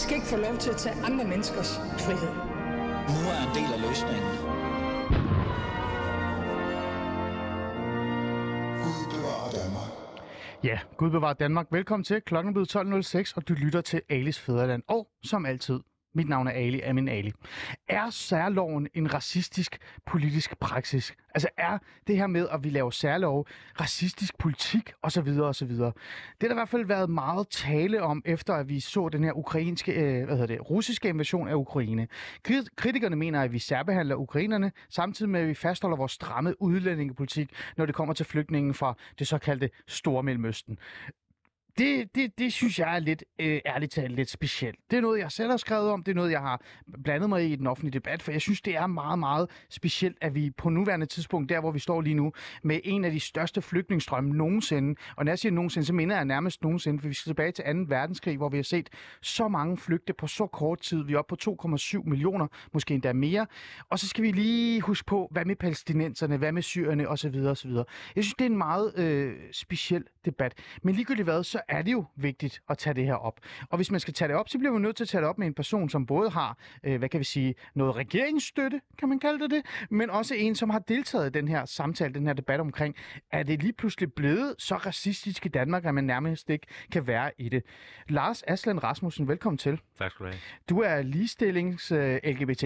skal ikke få lov til at tage andre menneskers frihed. Nu er en del af løsningen. Gud bevarer Danmark. Ja, Gud bevarer Danmark. Velkommen til. Klokken er blevet 12.06, og du lytter til Alis Fæderland. Og som altid, mit navn er Ali Amin Ali. Er særloven en racistisk politisk praksis? Altså er det her med, at vi laver særlov, racistisk politik osv. osv. Det har der i hvert fald været meget tale om, efter at vi så den her ukrainske, øh, hvad hedder det, russiske invasion af Ukraine. Kritikerne mener, at vi særbehandler ukrainerne, samtidig med, at vi fastholder vores stramme udlændingepolitik, når det kommer til flygtningen fra det såkaldte Stormellemøsten det, det, det synes jeg er lidt, øh, ærligt talt, lidt specielt. Det er noget, jeg selv har skrevet om. Det er noget, jeg har blandet mig i i den offentlige debat, for jeg synes, det er meget, meget specielt, at vi på nuværende tidspunkt, der hvor vi står lige nu, med en af de største flygtningstrømme nogensinde, og når jeg siger nogensinde, så mener jeg nærmest nogensinde, for vi skal tilbage til 2. verdenskrig, hvor vi har set så mange flygte på så kort tid. Vi er oppe på 2,7 millioner, måske endda mere. Og så skal vi lige huske på, hvad med palæstinenserne, hvad med syrerne osv. osv. Jeg synes, det er en meget øh, speciel debat. Men ligegyldigt hvad, så er det jo vigtigt at tage det her op. Og hvis man skal tage det op, så bliver man nødt til at tage det op med en person, som både har, øh, hvad kan vi sige, noget regeringsstøtte, kan man kalde det det, men også en, som har deltaget i den her samtale, den her debat omkring, er det lige pludselig blevet så racistisk i Danmark, at man nærmest ikke kan være i det. Lars Aslan Rasmussen, velkommen til. Tak skal du have. Du er ligestillings øh, LGBT+,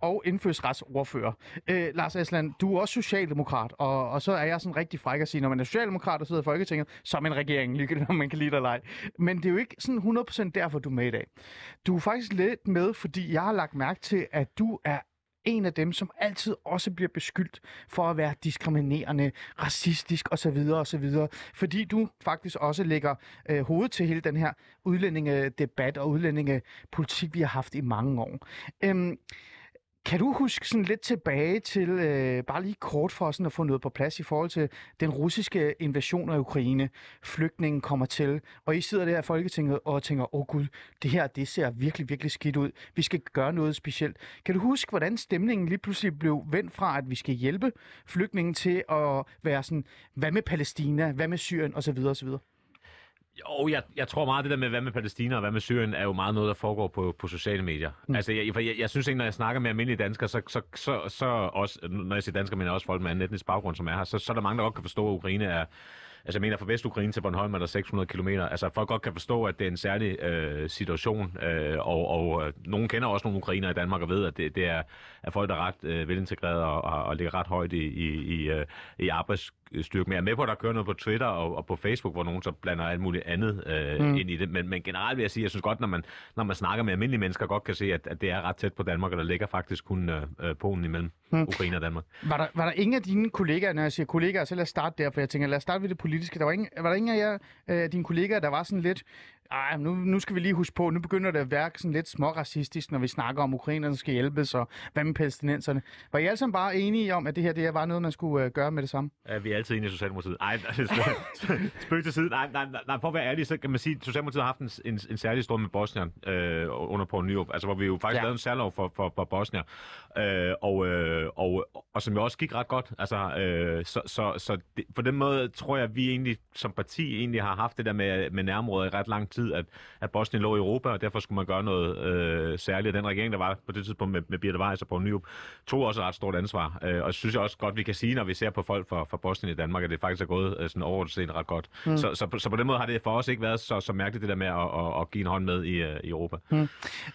og indfødsretsordfører. Øh, Lars Aslan, du er også socialdemokrat, og, og så er jeg sådan rigtig fræk at sige, når man er socialdemokrat og sidder i Folketinget, som en regering, ligegyldigt om man kan lide det eller ej. Men det er jo ikke sådan 100% derfor, du er med i dag. Du er faktisk lidt med, fordi jeg har lagt mærke til, at du er en af dem, som altid også bliver beskyldt for at være diskriminerende, racistisk osv. osv. Fordi du faktisk også lægger øh, hovedet til hele den her udlændingedebat og udlændingepolitik, vi har haft i mange år. Øhm, kan du huske sådan lidt tilbage til, øh, bare lige kort for sådan at få noget på plads i forhold til den russiske invasion af Ukraine, flygtningen kommer til, og I sidder der i Folketinget og tænker, åh oh, gud, det her, det ser virkelig, virkelig skidt ud. Vi skal gøre noget specielt. Kan du huske, hvordan stemningen lige pludselig blev vendt fra, at vi skal hjælpe flygtningen til at være sådan, hvad med Palæstina, hvad med Syrien osv. osv.? Jo, jeg, jeg tror meget, det der med, hvad med Palæstina og hvad med Syrien, er jo meget noget, der foregår på, på sociale medier. Mm. Altså, jeg, jeg, jeg synes ikke, når jeg snakker med almindelige danskere, så, så, så, så også, når jeg siger danskere, men også folk med anden etnisk baggrund, som er her, så, så er der mange, der godt kan forstå, at Ukraine er, Altså jeg mener, fra Vestukraine til Bornholm er der 600 km. Altså folk godt kan forstå, at det er en særlig øh, situation, øh, og, og øh, nogen kender også nogle ukrainer i Danmark og ved, at det, det er, er folk, der er ret øh, velintegreret og, og, og ligger ret højt i, i, i, øh, i arbejdsstyrke. Men jeg er med på, at der kører noget på Twitter og, og på Facebook, hvor nogen så blander alt muligt andet øh, mm. ind i det. Men, men generelt vil jeg sige, jeg synes godt, når man, når man snakker med almindelige mennesker, godt kan se, at, at det er ret tæt på Danmark, og der ligger faktisk kun øh, øh Polen imellem mm. Ukraine og Danmark. Var der, var der ingen af dine kollegaer, når jeg siger kollegaer, så lad os starte der, for jeg tænker, lad os starte ved det politiske. Der var, ingen, var der ingen af jer, øh, dine kollegaer, der var sådan lidt, ej, nu, nu skal vi lige huske på, nu begynder det at virke sådan lidt småracistisk, når vi snakker om ukrainerne skal hjælpes, og hvad med palæstinenserne. Var I alle sammen bare enige om, at det her det var noget, man skulle øh, gøre med det samme? Ja, vi er altid enige i Socialdemokratiet. Ej, spøg til side. Nej, nej, nej, nej, for at være ærlig, så kan man sige, at Socialdemokratiet har haft en, en, en særlig stor med Bosnien øh, under Poul Nyrup, altså hvor vi jo faktisk ja. lavede en særlov for, for, for Bosnien, øh, og, øh, og, og som jo også gik ret godt. Altså, øh, så så, så det, på den måde tror jeg, at vi egentlig som parti egentlig har haft det der med, med nærområder i ret lang tid, at, at Bosnien lå i Europa, og derfor skulle man gøre noget øh, særligt. Den regering, der var på det tidspunkt med, med Birte Weiss og Poul Nyrup, tog også et ret stort ansvar. Øh, og jeg synes jeg også godt, vi kan sige, når vi ser på folk fra, fra Bosnien i Danmark, at det faktisk er gået øh, sådan overordnet set ret godt. Mm. Så, så, så, på den måde har det for os ikke været så, så mærkeligt, det der med at, at, at give en hånd med i, uh, i Europa. Mm.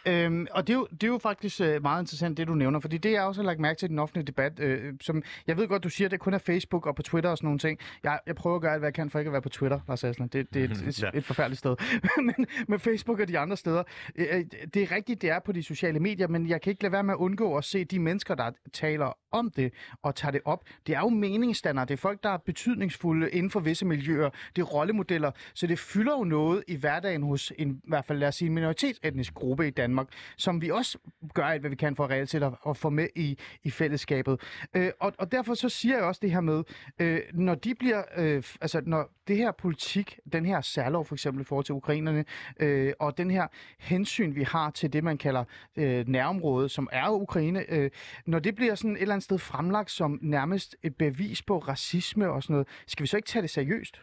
Øhm, og det er, jo, det er jo faktisk uh, meget interessant, det du nævner, fordi det jeg også har lagt mærke til i den offentlige debat, øh, som jeg ved godt, du siger, det kun er Facebook og på Twitter og sådan nogle ting. Jeg, jeg prøver at gøre alt, hvad jeg kan for ikke at være på Twitter, Lars Aslan. Det, det er et, et, et forfærdeligt sted. men med Facebook og de andre steder, øh, øh, det er rigtigt, det er på de sociale medier, men jeg kan ikke lade være med at undgå at se de mennesker, der taler om det og tager det op. Det er jo meningsstandere, det er folk, der er betydningsfulde inden for visse miljøer, det er rollemodeller, så det fylder jo noget i hverdagen hos en, i hvert fald lad os sige, en minoritetsetnisk gruppe i Danmark, som vi også gør alt, hvad vi kan for reelt set at, at få med i, i fællesskabet. Øh, og, og derfor så siger jeg også det her med, øh, når de bliver, øh, altså når det her politik, den her særlov for eksempel i forhold til ukrainerne, øh, og den her hensyn, vi har til det, man kalder øh, nærområdet, som er Ukraine, øh, når det bliver sådan et eller andet sted fremlagt som nærmest et bevis på racisme og sådan noget, skal vi så ikke tage det seriøst?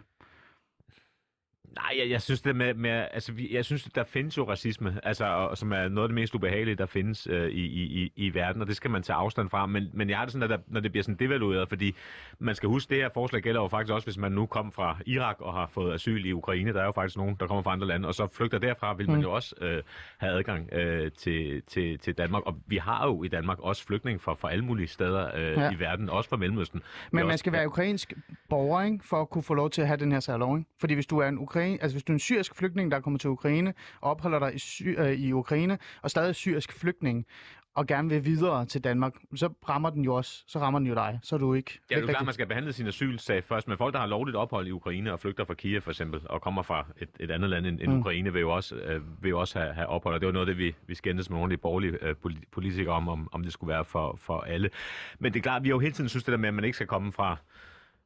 Nej, jeg, jeg synes det med, med altså, vi, jeg synes, der findes jo racisme, altså, og, som er noget af det mest ubehagelige, der findes øh, i, i, i verden, og det skal man tage afstand fra. Men, men jeg har det sådan, at der, når det bliver sådan devalueret, fordi man skal huske, det her forslag gælder jo faktisk også, hvis man nu kom fra Irak og har fået asyl i Ukraine. Der er jo faktisk nogen, der kommer fra andre lande, og så flygter derfra, vil man Mm. jo også øh, have adgang øh, til, til, til Danmark. Og vi har jo i Danmark også flygtninge fra, fra alle mulige steder øh, Ja. i verden, også fra Mellemøsten. Men er man også- skal være ukrainsk borger, ikke, for at kunne få lov til at have den her særlov, ikke? Fordi hvis du er en Ukraine, altså hvis du er en syrisk flygtning, der er kommet til Ukraine og opholder dig i, sy- øh, i Ukraine og stadig er syrisk flygtning og gerne vil videre til Danmark, så rammer den jo også, så rammer den jo dig. Så er du ikke. Ja, det er jo klart, man skal behandle sin asylsag først, men folk, der har lovligt ophold i Ukraine og flygter fra Kiev for eksempel, og kommer fra et, et andet land end, end Mm. Ukraine, vil jo også, øh, vil jo også have, have ophold. Og det var noget af det, vi, vi skændtes med nogle af de borgerlige øh, poli- politikere om, om, om det skulle være for, for alle. Men det er klart, vi har jo hele tiden synes det der med, at man ikke skal komme fra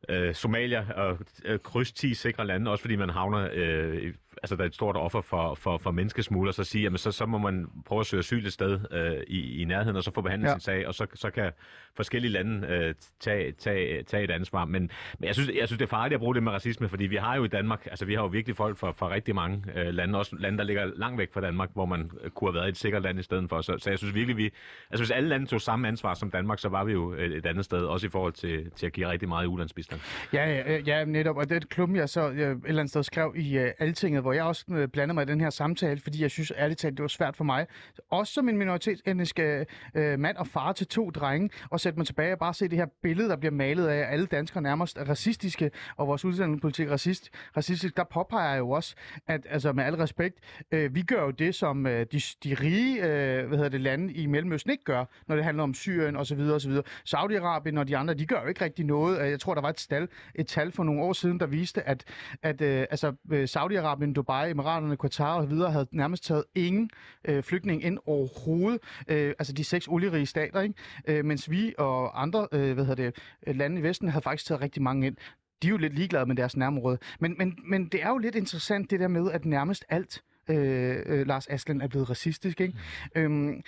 øh, Somalia og øh, kryds 10 sikre lande, også fordi man havner, øh, altså der er et stort offer for, for, for menneskesmugler, så sige, jamen så, så må man prøve at søge asyl et sted øh, i, i nærheden, og så få behandlet Ja. sin sag, og så, så kan forskellige lande øh, tage, tage, tage et ansvar. Men, men jeg, synes, jeg synes, det er farligt at bruge det med racisme, fordi vi har jo i Danmark, altså vi har jo virkelig folk fra, fra rigtig mange øh, lande, også lande, der ligger langt væk fra Danmark, hvor man øh, kunne have været i et sikkert land i stedet for. Så, så jeg synes virkelig, vi, altså hvis alle lande tog samme ansvar som Danmark, så var vi jo et, et andet sted, også i forhold til, til at give rigtig meget i ulandsbistand. Ja, ja, øh, ja, netop. Og det er et klum, jeg så øh, et eller andet sted skrev i øh, Altinget, hvor jeg også øh, blander mig i den her samtale, fordi jeg synes ærligt talt, det var svært for mig, også som en minoritetsetnisk øh, øh mand og far til to drenge, og sætte mig tilbage og bare se det her billede, der bliver malet af, at alle danskere nærmest er racistiske, og vores uddannelsespolitik racist, racistisk. Der påpeger jeg jo også, at altså med al respekt, øh, vi gør jo det, som øh, de, de rige øh, hvad hedder det, lande i Mellemøsten ikke gør, når det handler om Syrien osv. osv. Saudi-Arabien og de andre, de gør jo ikke rigtig noget. Jeg tror, der var et, tal, et tal for nogle år siden, der viste, at, at øh, altså, øh, Saudi-Arabien, Dubai, Emiraterne, Qatar og videre havde nærmest taget ingen øh, flygtning ind overhovedet. Øh, altså de seks olierige stater, ikke? Øh, mens vi og andre øh, hvad hedder det, lande i Vesten havde faktisk taget rigtig mange ind. De er jo lidt ligeglade med deres nærområde. Men, men, men det er jo lidt interessant det der med, at nærmest alt øh, øh, Lars Aslen er blevet racistisk. Ikke? Mm. Øhm,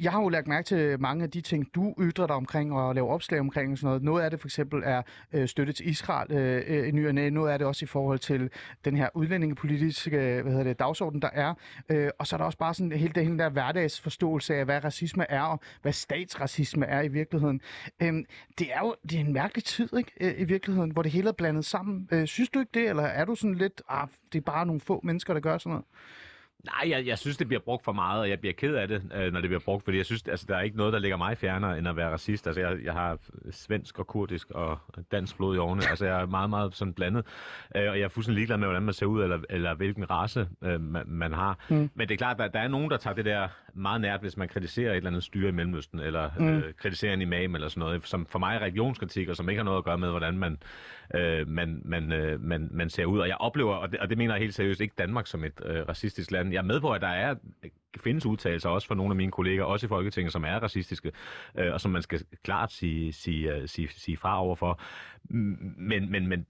jeg har jo lagt mærke til mange af de ting, du ytrer dig omkring og laver opslag omkring og sådan noget. Noget af det for eksempel er øh, støtte til Israel øh, øh, i ny og næ. Noget af det også i forhold til den her udlændingepolitiske hvad hedder det, dagsorden, der er. Øh, og så er der også bare sådan hele, hele der hverdagsforståelse af, hvad racisme er og hvad statsracisme er i virkeligheden. Øhm, det er jo det er en mærkelig tid ikke, øh, i virkeligheden, hvor det hele er blandet sammen. Øh, synes du ikke det, eller er du sådan lidt, ah, det er bare nogle få mennesker, der gør sådan noget? Nej, jeg, jeg synes, det bliver brugt for meget, og jeg bliver ked af det, øh, når det bliver brugt, fordi jeg synes, altså, der er ikke noget, der ligger mig fjernere, end at være racist. Altså, jeg, jeg har svensk og kurdisk og dansk blod i årene. Altså, jeg er meget, meget sådan blandet, øh, og jeg er fuldstændig ligeglad med, hvordan man ser ud, eller, eller hvilken race øh, man, man har. Mm. Men det er klart, der, der er nogen, der tager det der meget nært, hvis man kritiserer et eller andet styre i Mellemøsten, eller mm. øh, kritiserer en imam eller sådan noget, som for mig er religionskritik, og som ikke har noget at gøre med, hvordan man, øh, man, man, øh, man, man ser ud. Og jeg oplever, og det, og det mener jeg helt seriøst, ikke Danmark som et øh, racistisk land. Jeg er med på, at der er findes udtalelser også fra nogle af mine kolleger, også i Folketinget, som er racistiske, øh, og som man skal klart sige, sige, øh, sige, sige fra overfor. Men, men, men,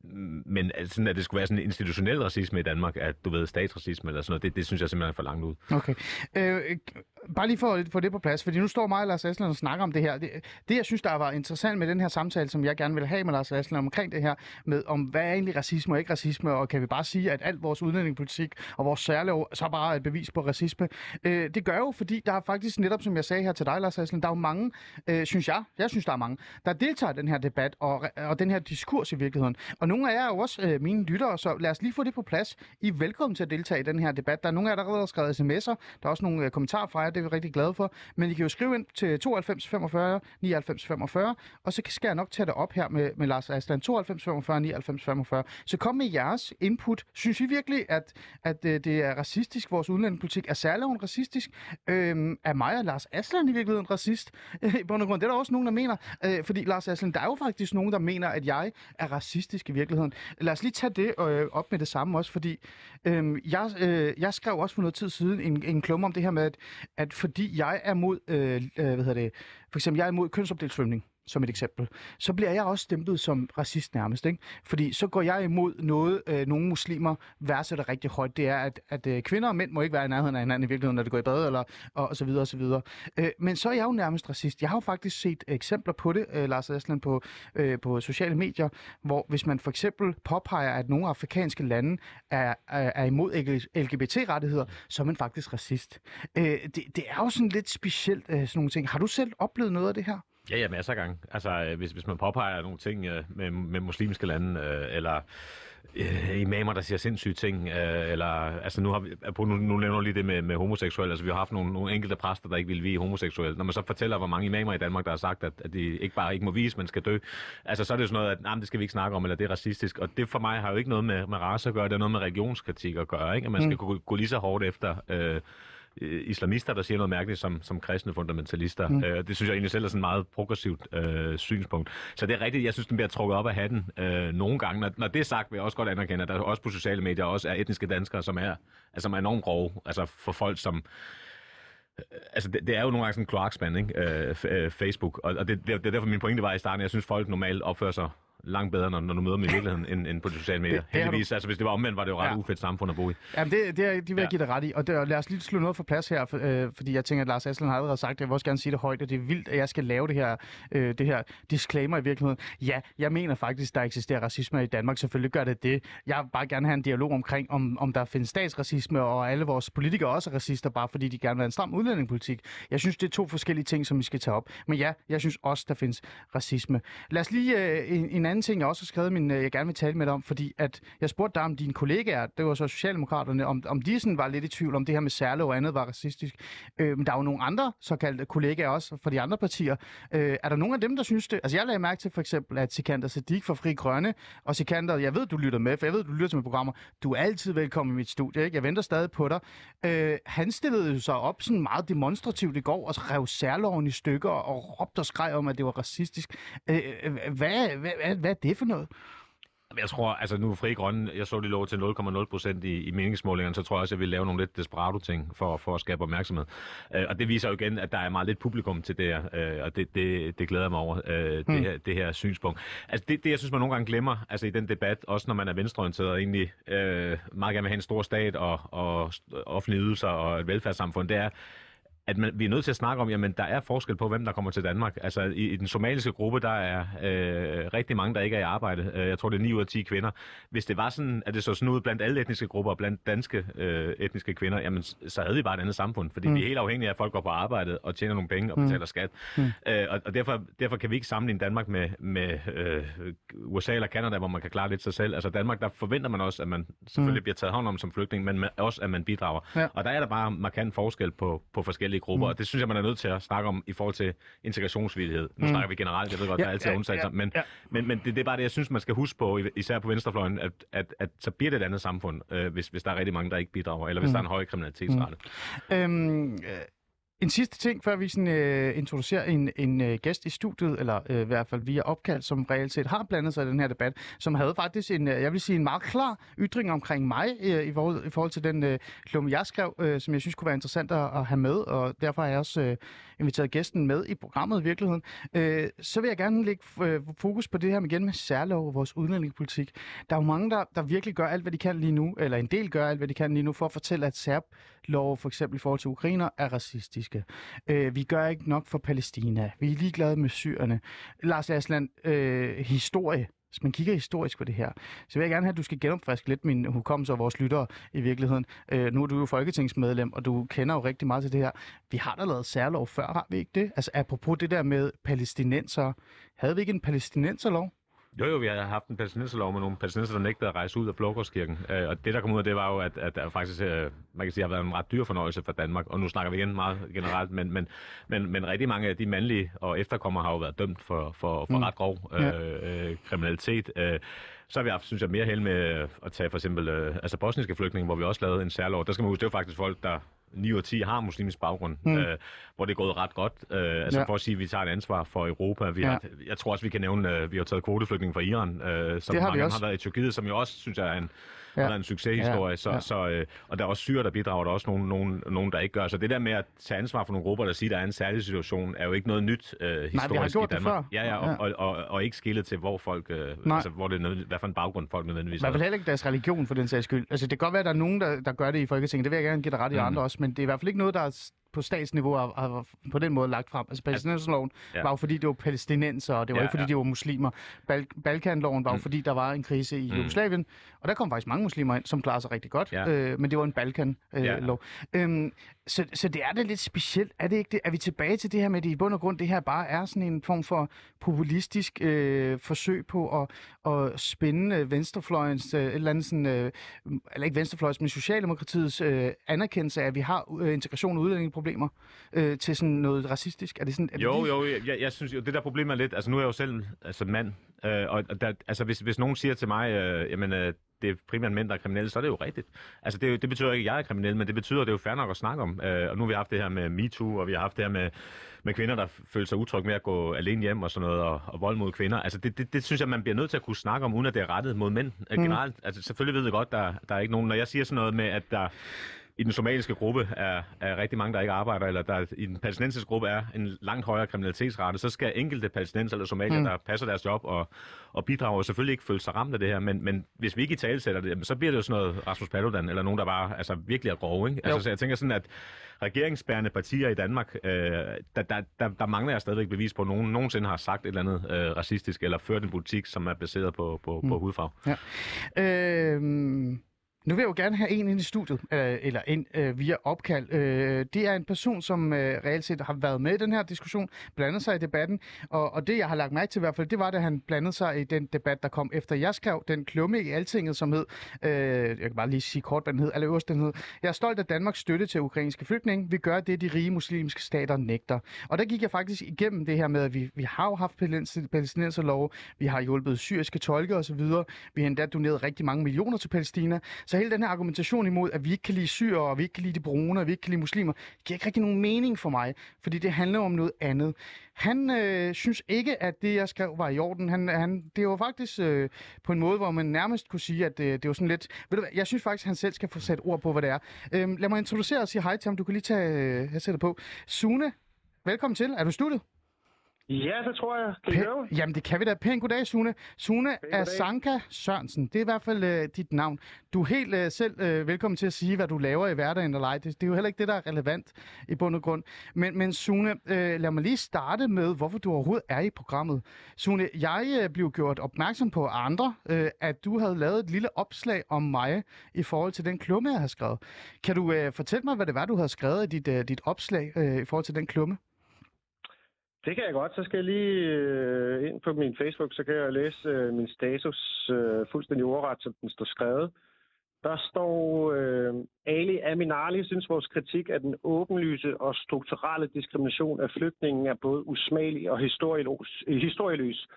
men altså, sådan, at det skulle være sådan en institutionel racisme i Danmark, at du ved, statsracisme eller sådan noget, det, det synes jeg simpelthen er for langt ud. Okay. Øh, bare lige for at få det på plads, fordi nu står mig og Lars Aslan og snakker om det her. Det, det, jeg synes, der var interessant med den her samtale, som jeg gerne vil have med Lars Aslan omkring det her, med om hvad er egentlig racisme og ikke racisme, og kan vi bare sige, at alt vores udlændingepolitik og vores særlov så bare er et bevis på racisme. Øh, Øh, det gør jo, fordi der er faktisk netop, som jeg sagde her til dig, Lars Aslan, der er jo mange, øh, synes jeg, jeg synes, der er mange, der deltager i den her debat og, og den her diskurs i virkeligheden. Og nogle af jer er jo også øh, mine lyttere, så lad os lige få det på plads. I er velkommen til at deltage i den her debat. Der er nogle af jer, der allerede har skrevet sms'er. Der er også nogle øh, kommentarer fra jer, det er vi rigtig glade for. Men I kan jo skrive ind til 92 45 99 45, og så skal jeg nok tage det op her med, med Lars Aslan. 92 45 99 45. Så kom med jeres input. Synes I virkelig, at, at øh, det er racistisk, vores udlændingepolitik? Er særloven racistisk? Øhm, er mig og Lars Aslan i virkeligheden racist? Øh, I bund og grund, det er der også nogen, der mener. Øh, fordi Lars Aslan, der er jo faktisk nogen, der mener, at jeg er racistisk i virkeligheden. Lad os lige tage det øh, op med det samme også, fordi øh, jeg, øh, jeg skrev også for noget tid siden en, en klumme om det her med, at, at fordi jeg er mod, øh, øh, hvad hedder det, for eksempel jeg er imod kønsopdelt svømning som et eksempel, så bliver jeg også stemplet som racist nærmest. Ikke? Fordi så går jeg imod noget, øh, nogle muslimer værdsætter rigtig højt. Det er, at, at øh, kvinder og mænd må ikke være i nærheden af hinanden i virkeligheden, når det går i bad, eller, og, og så videre, og så videre. Øh, men så er jeg jo nærmest racist. Jeg har jo faktisk set eksempler på det, øh, Lars Aslan, på, øh, på sociale medier, hvor hvis man for eksempel påpeger, at nogle afrikanske lande er, er, er imod LGBT-rettigheder, så er man faktisk racist. Øh, det, det er jo sådan lidt specielt, øh, sådan nogle ting. Har du selv oplevet noget af det her? Ja, ja, masser af gange. Altså, øh, hvis, hvis man påpeger nogle ting øh, med, med muslimske lande, øh, eller øh, imamer, der siger sindssyge ting, øh, eller, altså nu, har vi, nu, nu nævner lige det med, med homoseksuelle, altså vi har haft nogle, nogle enkelte præster, der ikke vil vie homoseksuelle. Når man så fortæller, hvor mange imamer i Danmark, der har sagt, at, at de ikke bare ikke må vise, men skal dø, altså så er det jo sådan noget, at nah, det skal vi ikke snakke om, eller det er racistisk, og det for mig har jo ikke noget med, med race at gøre, det er noget med religionskritik at gøre, ikke? at man skal mm. gå, gå lige så hårdt efter... Øh, øh, islamister, der siger noget mærkeligt som, som kristne fundamentalister. Mm. Øh, det synes jeg egentlig selv er sådan et meget progressivt øh, synspunkt. Så det er rigtigt, jeg synes, den bliver trukket op af hatten øh, nogle gange. Når, når det er sagt, vil jeg også godt anerkende, at der også på sociale medier også er etniske danskere, som er, altså, som er enormt grove. Altså for folk, som øh, Altså, det, det er jo nogle gange sådan en kloakspand, ikke? Øh, øh, Facebook. Og, og det, det, det er derfor, min pointe var i starten, jeg synes, folk normalt opfører sig langt bedre, når, når du møder dem i virkeligheden, end, end på de sociale medier. Det, det Heldigvis, du... altså hvis det var omvendt, var det jo ret ja. ufedt samfund at bo i. Jamen det, det, er, det vil jeg ja. give dig ret i. Og det, lad os lige slå noget for plads her, for, øh, fordi jeg tænker, at Lars Aslan har allerede sagt det. Jeg vil også gerne sige det højt, at det er vildt, at jeg skal lave det her, øh, det her disclaimer i virkeligheden. Ja, jeg mener faktisk, der eksisterer racisme i Danmark. Selvfølgelig gør det det. Jeg vil bare gerne have en dialog omkring, om, om der findes statsracisme, og alle vores politikere også er racister, bare fordi de gerne vil have en stram udlændingepolitik. Jeg synes, det er to forskellige ting, som vi skal tage op. Men ja, jeg synes også, der findes racisme. Lad os lige øh, en, en anden ting, jeg også har skrevet min, øh, jeg gerne vil tale med dig om, fordi at jeg spurgte dig om dine kollegaer, det var så Socialdemokraterne, om, om de sådan var lidt i tvivl om det her med særlov og andet var racistisk. Øh, men der er jo nogle andre såkaldte kollegaer også fra de andre partier. Øh, er der nogen af dem, der synes det? Altså jeg lagde mærke til for eksempel, at Sikander Sadik fra Fri Grønne, og Sikander, jeg ved, du lytter med, for jeg ved, du lytter til mine programmer. Du er altid velkommen i mit studie, ikke? Jeg venter stadig på dig. Øh, han stillede jo sig op sådan meget demonstrativt i går, og rev særloven i stykker og råbte og skreg om, at det var racistisk. Øh, øh hvad, hvad, hvad, hvad er det for noget? Jeg tror, altså nu er Fri Grønne, jeg så de lå til 0,0 procent i, i meningsmålingerne, så tror jeg også, at jeg vil lave nogle lidt desperado-ting for, for at skabe opmærksomhed. Uh, og det viser jo igen, at der er meget lidt publikum til det her, uh, og det, det, det glæder mig over, hmm. det, her, det her synspunkt. Altså det, det, jeg synes, man nogle gange glemmer, altså i den debat, også når man er venstreorienteret og egentlig uh, meget gerne vil have en stor stat og, og offentlige ydelser og et velfærdssamfund, det er, at man, vi er nødt til at snakke om, jamen der er forskel på, hvem der kommer til Danmark. Altså i, i den somaliske gruppe, der er øh, rigtig mange, der ikke er i arbejde. Øh, jeg tror, det er 9 ud af 10 kvinder. Hvis det var sådan, at det så sådan ud blandt alle etniske grupper og blandt danske øh, etniske kvinder, jamen så havde vi bare et andet samfund. Fordi mm. vi er helt afhængige af, at folk går på arbejde og tjener nogle penge og betaler mm. skat. Mm. Øh, og, og derfor, derfor kan vi ikke sammenligne Danmark med, med øh, USA eller Canada, hvor man kan klare lidt sig selv. Altså Danmark, der forventer man også, at man selvfølgelig mm. bliver taget hånd om som flygtning, men også, at man bidrager. Ja. Og der er der bare markant forskel på, på forskellige forskellige grupper, mm. og det synes jeg, man er nødt til at snakke om i forhold til integrationsvillighed. Nu mm. snakker vi generelt, jeg ved godt, ja, der er altid ja, undtagelser, ja, men, ja. men, men det, det er bare det, jeg synes, man skal huske på, især på venstrefløjen, at, at, at så bliver det et andet samfund, øh, hvis, hvis der er rigtig mange, der ikke bidrager, eller hvis mm. der er en høj kriminalitetsrate. Mm. Øhm, en sidste ting, før vi sådan, øh, introducerer en, en øh, gæst i studiet, eller øh, i hvert fald via opkald, som reelt set har blandet sig i den her debat, som havde faktisk en, øh, jeg vil sige, en meget klar ytring omkring mig øh, i, forhold, i forhold til den øh, klumme, jeg skrev, øh, som jeg synes kunne være interessant at, at have med, og derfor har jeg også øh, inviteret gæsten med i programmet i virkeligheden. Øh, så vil jeg gerne lægge øh, fokus på det her med igen med særlov og vores udlændingepolitik. Der er jo mange, der, der virkelig gør alt, hvad de kan lige nu, eller en del gør alt, hvad de kan lige nu, for at fortælle, at særlov for eksempel i forhold til ukrainer er racistisk racistiske. Øh, vi gør ikke nok for Palæstina. Vi er ligeglade med syrerne. Lars Asland, øh, historie hvis man kigger historisk på det her, så vil jeg gerne have, at du skal genopfriske lidt min hukommelse og vores lyttere i virkeligheden. Øh, nu er du jo folketingsmedlem, og du kender jo rigtig meget til det her. Vi har da lavet særlov før, har vi ikke det? Altså apropos det der med palæstinenser. Havde vi ikke en palæstinenserlov? Jo, jo, vi har haft en palæstinenserlov med nogle palæstinenser, der nægtede at rejse ud af Blågårdskirken. Øh, og det, der kom ud af det, var jo, at, at der faktisk øh, man kan sige, har været en ret dyr fornøjelse for Danmark. Og nu snakker vi igen meget generelt, men, men, men, men rigtig mange af de mandlige og efterkommere har jo været dømt for, for, for mm. ret grov øh, ja. øh, kriminalitet. Øh, så har vi haft, synes jeg, mere held med at tage for eksempel øh, altså bosniske flygtninge, hvor vi også lavede en særlov. Der skal man huske, det er faktisk folk, der 9 ud af 10 har muslimsk baggrund, Mm. øh, hvor det er gået ret godt. Øh, altså Ja. for at sige, at vi tager et ansvar for Europa. Vi Ja. har, jeg tror også, vi kan nævne, øh, vi har taget kvoteflygtninge fra Iran, øh, som Det har mange har været i Tyrkiet, som jo også, synes jeg, er en, Ja. ja. er en succeshistorie. Ja. Så, Ja. Så, øh, og der er også syre, der bidrager, der er også nogen, nogen, nogen, der ikke gør. Så det der med at tage ansvar for nogle grupper, der siger, der er en særlig situation, er jo ikke noget nyt øh, historisk gjort i det Danmark. før. Ja, ja, og, Ja. Og, og, og, ikke skillet til, hvor folk, øh, Nej. altså, hvor det er nødvendigt, hvad for en baggrund folk nødvendigvis I hvert fald har. heller ikke deres religion, for den sags skyld. Altså, det kan godt være, at der er nogen, der, der gør det i Folketinget. Det vil jeg gerne give dig ret i Mm. andre også, men det er i hvert fald ikke noget, der er på statsniveau har, har på den måde lagt frem. Altså, palæstinenserloven ja. Var jo fordi, det var palæstinenser, og det var Ja, ikke fordi, ja. de var muslimer. Bal- Balkanloven var jo Mm. fordi, der var en krise i Mm. Jugoslavien, og der kom faktisk mange muslimer ind, som klarede sig rigtig godt, Ja. øh, men det var en Balkan-lov. Øh, Ja. lov. øhm, så, så det er da lidt specielt. Er det ikke det? Er vi tilbage til det her med, at det i bund og grund det her bare er sådan en form for populistisk øh, forsøg på at, at spænde øh, venstrefløjens, øh, et eller andet sådan, øh, eller ikke venstrefløjens, men Socialdemokratiets øh, anerkendelse af, at vi har øh, integration og udlændingeproblemer øh, til sådan noget racistisk? Er det sådan, er det Jo, lige- jo, jeg, jeg synes jo, det der problem er lidt, altså nu er jeg jo selv altså mand, øh, og der, altså hvis, hvis nogen siger til mig, øh, jamen øh, det er primært mænd, der er kriminelle, så er det jo rigtigt. Altså det, det betyder ikke, at jeg er kriminel, men det betyder, at det er jo fair nok at snakke om. Øh, og nu har vi haft det her med MeToo, og vi har haft det her med, med kvinder, der føler sig utrygge med at gå alene hjem og sådan noget, og, og vold mod kvinder. Altså det, det, det synes jeg, man bliver nødt til at kunne snakke om, uden at det er rettet mod mænd øh, Mm. generelt. Altså selvfølgelig ved jeg godt, der, der er ikke nogen, når jeg siger sådan noget med, at der i den somaliske gruppe er, er rigtig mange, der ikke arbejder, eller der i den palæstinensiske gruppe er en langt højere kriminalitetsrate, så skal enkelte palæstinenser eller somalier, Mm. der passer deres job og, og bidrager, selvfølgelig ikke føle sig ramt af det her, men, men hvis vi ikke i tale sætter det, så bliver det jo sådan noget Rasmus Paludan, eller nogen, der bare altså, virkelig er grove. Ikke? Jo. Altså, så jeg tænker sådan, at regeringsbærende partier i Danmark, øh, der, der, der, der mangler jeg stadigvæk bevis på, at nogen nogensinde har sagt et eller andet øh, racistisk, eller ført en politik, som er baseret på, på, Mm. på hudfarve. Øhm, nu vil jeg jo gerne have en ind i studiet, øh, eller ind øh, via opkald. Øh, det er en person, som øh, reelt set har været med i den her diskussion, blandet sig i debatten, og, og det, jeg har lagt mærke til i hvert fald, det var, da han blandede sig i den debat, der kom efter jeg skrev den klumme i Altinget, som hed, øh, jeg kan bare lige sige kort, hvad den hed, eller øverst den hed, jeg er stolt af Danmarks støtte til ukrainske flygtninge. Vi gør det, de rige muslimske stater nægter. Og der gik jeg faktisk igennem det her med, at vi, vi har jo haft palæstinenserlov, vi har hjulpet syriske tolke osv., vi har endda doneret rigtig mange millioner til Palæstina, så hele den her argumentation imod, at vi ikke kan lide syre, og vi ikke kan lide de brune, og vi ikke kan lide muslimer, giver ikke rigtig nogen mening for mig, fordi det handler om noget andet. Han øh, synes ikke, at det, jeg skrev, var i orden. Han, han, det var faktisk øh, på en måde, hvor man nærmest kunne sige, at øh, det var sådan lidt... Ved du hvad, jeg synes faktisk, at han selv skal få sat ord på, hvad det er. Øh, lad mig introducere og sige hej til ham. Du kan lige tage øh, sætter på. Sune, velkommen til. Er du i studiet? Ja, det tror jeg. Kan? Pæ- Jamen, det kan vi da. Pænt goddag, Sune. Sune goddag. Asanka Sørensen. Det er i hvert fald øh, dit navn. Du er helt øh, selv øh, velkommen til at sige, hvad du laver i hverdagen eller ej. Det, det er jo heller ikke det, der er relevant i bund og grund. Men, men Sune, øh, lad mig lige starte med, hvorfor du overhovedet er i programmet. Sune, jeg øh, blev gjort opmærksom på andre, øh, at du havde lavet et lille opslag om mig i forhold til den klumme, jeg har skrevet. Kan du øh, fortælle mig, hvad det var, du havde skrevet i dit, øh, dit opslag øh, i forhold til den klumme? Det kan jeg godt. Så skal jeg lige øh, ind på min Facebook, så kan jeg læse øh, min status øh, fuldstændig ordret, som den står skrevet. Der står, øh, Ali Aminali synes, vores kritik af den åbenlyse og strukturelle diskrimination af flygtningen er både usmagelig og historieløs. historieløs.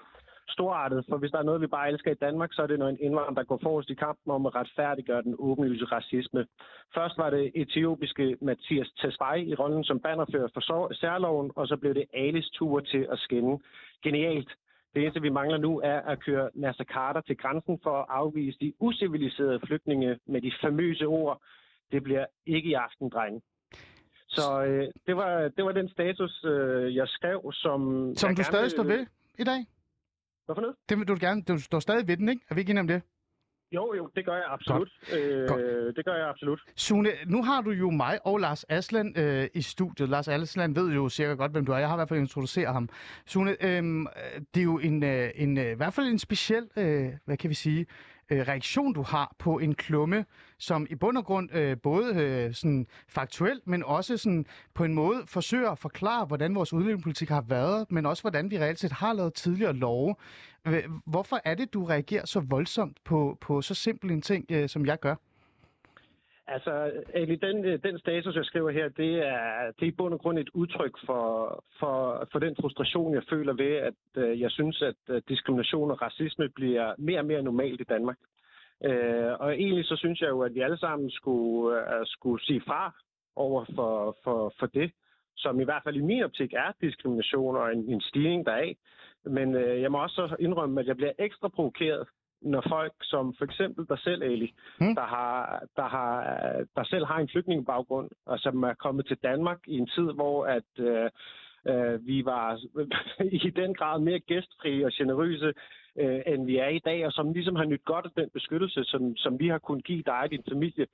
Storartet, for hvis der er noget, vi bare elsker i Danmark, så er det, når en indvandrer går forrest i kampen om at retfærdiggøre den åbenlyse racisme. Først var det etiopiske Mathias Tesfaye i rollen som bannerfører for særloven, og så blev det Alis tur til at skinne. Genialt. Det eneste, vi mangler nu, er at køre Nasser Carter til grænsen for at afvise de usiviliserede flygtninge med de famøse ord. Det bliver ikke i aften, drenge. Så øh, det, var, det var den status, øh, jeg skrev, som... Som du gerne stadig står ved i dag? Hvorfor noget? Det vil du gerne. Du står stadig ved den, ikke? Er vi ikke enige om det? Jo, jo, det gør jeg absolut. Øh, Godt. det gør jeg absolut. Sune, nu har du jo mig og Lars Aslan øh, i studiet. Lars Aslan ved jo cirka godt, hvem du er. Jeg har i hvert fald introduceret ham. Sune, øh, det er jo en, øh, en, øh, i hvert fald en speciel, øh, hvad kan vi sige, øh, reaktion, du har på en klumme, som i bund og grund øh, både øh, sådan faktuelt, men også sådan på en måde forsøger at forklare, hvordan vores udlændingepolitik har været, men også hvordan vi reelt set har lavet tidligere love. Øh, hvorfor er det, du reagerer så voldsomt på, på så simpel en ting, øh, som jeg gør? Altså, Ali, den, øh, den status, jeg skriver her, det er, det er i bund og grund et udtryk for, for, for den frustration, jeg føler ved, at øh, jeg synes, at øh, diskrimination og racisme bliver mere og mere normalt i Danmark. Øh, og egentlig så synes jeg jo, at vi alle sammen skulle, øh, skulle sige fra over for, for, for det, som i hvert fald i min optik er diskrimination og en, en stigning deraf. Men øh, jeg må også indrømme, at jeg bliver ekstra provokeret, når folk som for eksempel dig selv, Ali, Hmm. mm. der, har, der, har, der selv har en flygtningebaggrund, og som er kommet til Danmark i en tid, hvor at øh, øh, vi var i den grad mere gæstfri og generøse, øh, end vi er i dag, og som ligesom har nyt godt af den beskyttelse, som, som vi har kunnet give dig og din familie.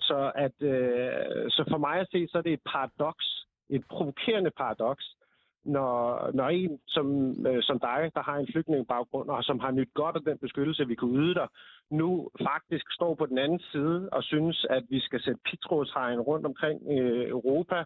Så, at, øh, så for mig at se, så er det et paradoks, et provokerende paradoks, når, når en som, øh, som dig, der har en flygtningebaggrund, og som har nyt godt af den beskyttelse, vi kunne yde dig, nu faktisk står på den anden side og synes, at vi skal sætte pitrådshegn rundt omkring øh, Europa,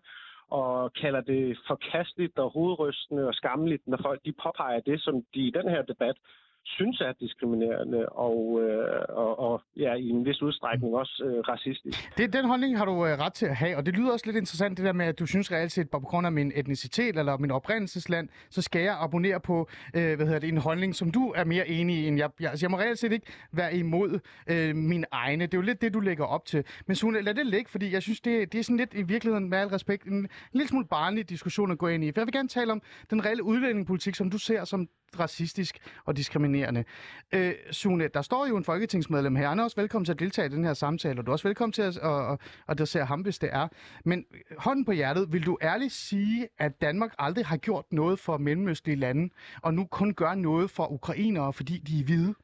og kalder det forkasteligt og hovedrystende og skammeligt, når folk de påpeger det, som de i den her debat synes er diskriminerende og, øh, og, og ja, i en vis udstrækning også øh, racistisk. Det, den holdning har du øh, ret til at have, og det lyder også lidt interessant, det der med, at du synes reelt set, på grund af min etnicitet eller min oprindelsesland, så skal jeg abonnere på øh, hvad hedder det, en holdning, som du er mere enig i end jeg. Jeg, altså, jeg må reelt set ikke være imod øh, min egne. Det er jo lidt det, du lægger op til. Men Sune, lad det ligge, fordi jeg synes, det, det er sådan lidt i virkeligheden, med al respekt, en, en lille smule barnlig diskussion at gå ind i. For jeg vil gerne tale om den reelle udlændingepolitik, som du ser som racistisk og diskriminerende. Øh, Sune, der står jo en folketingsmedlem her. Han er også velkommen til at deltage i den her samtale, og du er også velkommen til at, at, at adressere ham, hvis det er. Men hånden på hjertet, vil du ærligt sige, at Danmark aldrig har gjort noget for mellemøstlige lande, og nu kun gør noget for ukrainere, fordi de er hvide?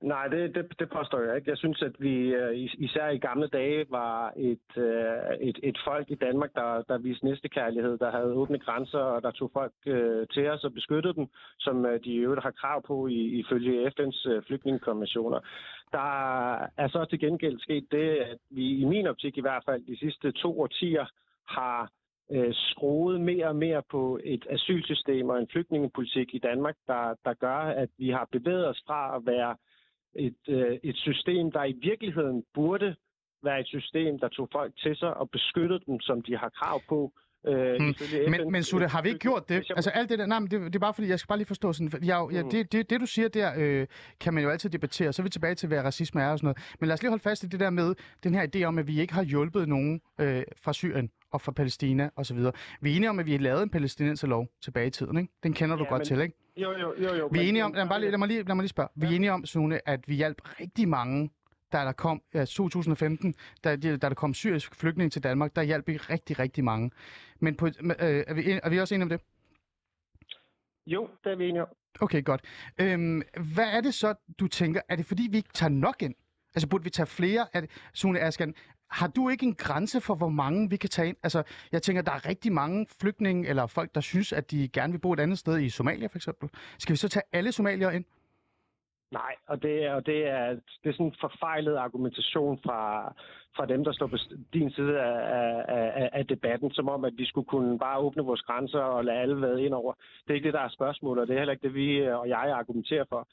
Nej, det, det, det påstår jeg ikke. Jeg synes, at vi øh, især i gamle dage var et, øh, et, et folk i Danmark, der, der viste næstekærlighed, der havde åbne grænser, og der tog folk øh, til os og beskyttede dem, som øh, de i øvrigt har krav på i, ifølge FN's øh, flygtningekonventioner. Der er så til gengæld sket det, at vi i min optik i hvert fald de sidste to årtier har øh, skruet mere og mere på et asylsystem og en flygtningepolitik i Danmark, der, der gør, at vi har bevæget os fra at være et, øh, et system, der i virkeligheden burde være et system, der tog folk til sig og beskyttede dem, som de har krav på. Øh, Hmm. Men, men Sune, har vi ikke gjort det? Altså alt det der, nej, men det, det er bare fordi, jeg skal bare lige forstå sådan, jeg, ja, Mm. det, det, det du siger der, øh, kan man jo altid debattere, så er vi tilbage til, hvad racisme er og sådan noget. Men lad os lige holde fast i det der med, den her idé om, at vi ikke har hjulpet nogen øh, fra Syrien og fra Palæstina osv. Vi er enige om, at vi har lavet en palæstinenserlov tilbage i tiden, ikke? Den kender du Ja, godt men- til, ikke? Jo, jo, jo, jo. Vi er enige om, lad mig, bare lige, lad mig lige, lad mig lige spørge. Vi er enige om, Sune, at vi hjalp rigtig mange, da der kom, ja, 2015, da, da der kom syrisk flygtning til Danmark, der hjalp vi rigtig, rigtig mange. Men på, øh, er, vi, er vi også enige om det? Jo, det er vi enige om. Okay, godt. Øhm, hvad er det så, du tænker? Er det fordi, vi ikke tager nok ind? Altså, burde vi tage flere? Er det, Sune Askan, har du ikke en grænse for, hvor mange vi kan tage ind? Altså, jeg tænker, der er rigtig mange flygtninge eller folk, der synes, at de gerne vil bo et andet sted i Somalia, for eksempel. Skal vi så tage alle somalier ind? Nej, og det er, og det er, det er sådan en forfejlet argumentation fra, fra dem, der står på din side af, af, af, debatten, som om, at vi skulle kunne bare åbne vores grænser og lade alle være ind over. Det er ikke det, der er spørgsmålet, og det er heller ikke det, vi og jeg argumenterer for.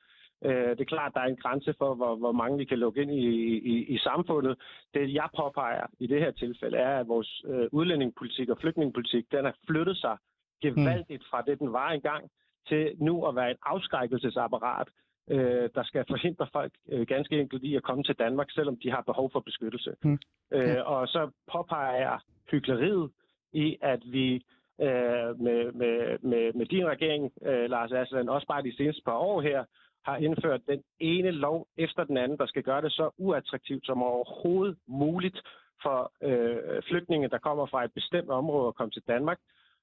Øh, Det er klart, at der er en grænse for, hvor, hvor mange vi kan lukke ind i, i, i samfundet. Det, jeg påpeger i det her tilfælde, er, at vores øh, udlændingepolitik og flygtningepolitik, den har flyttet sig gevaldigt fra det, den var engang, til nu at være et afskrækkelsesapparat, øh, der skal forhindre folk øh, ganske enkelt i at komme til Danmark, selvom de har behov for beskyttelse. Mm. Øh, og så påpeger jeg hyggeleriet i, at vi øh, med, med, med, med din regering, øh, Lars Aslan, også bare de seneste par år her, har indført den ene lov efter den anden, der skal gøre det så uattraktivt som overhovedet muligt for øh, flygtninge, der kommer fra et bestemt område at komme til Danmark,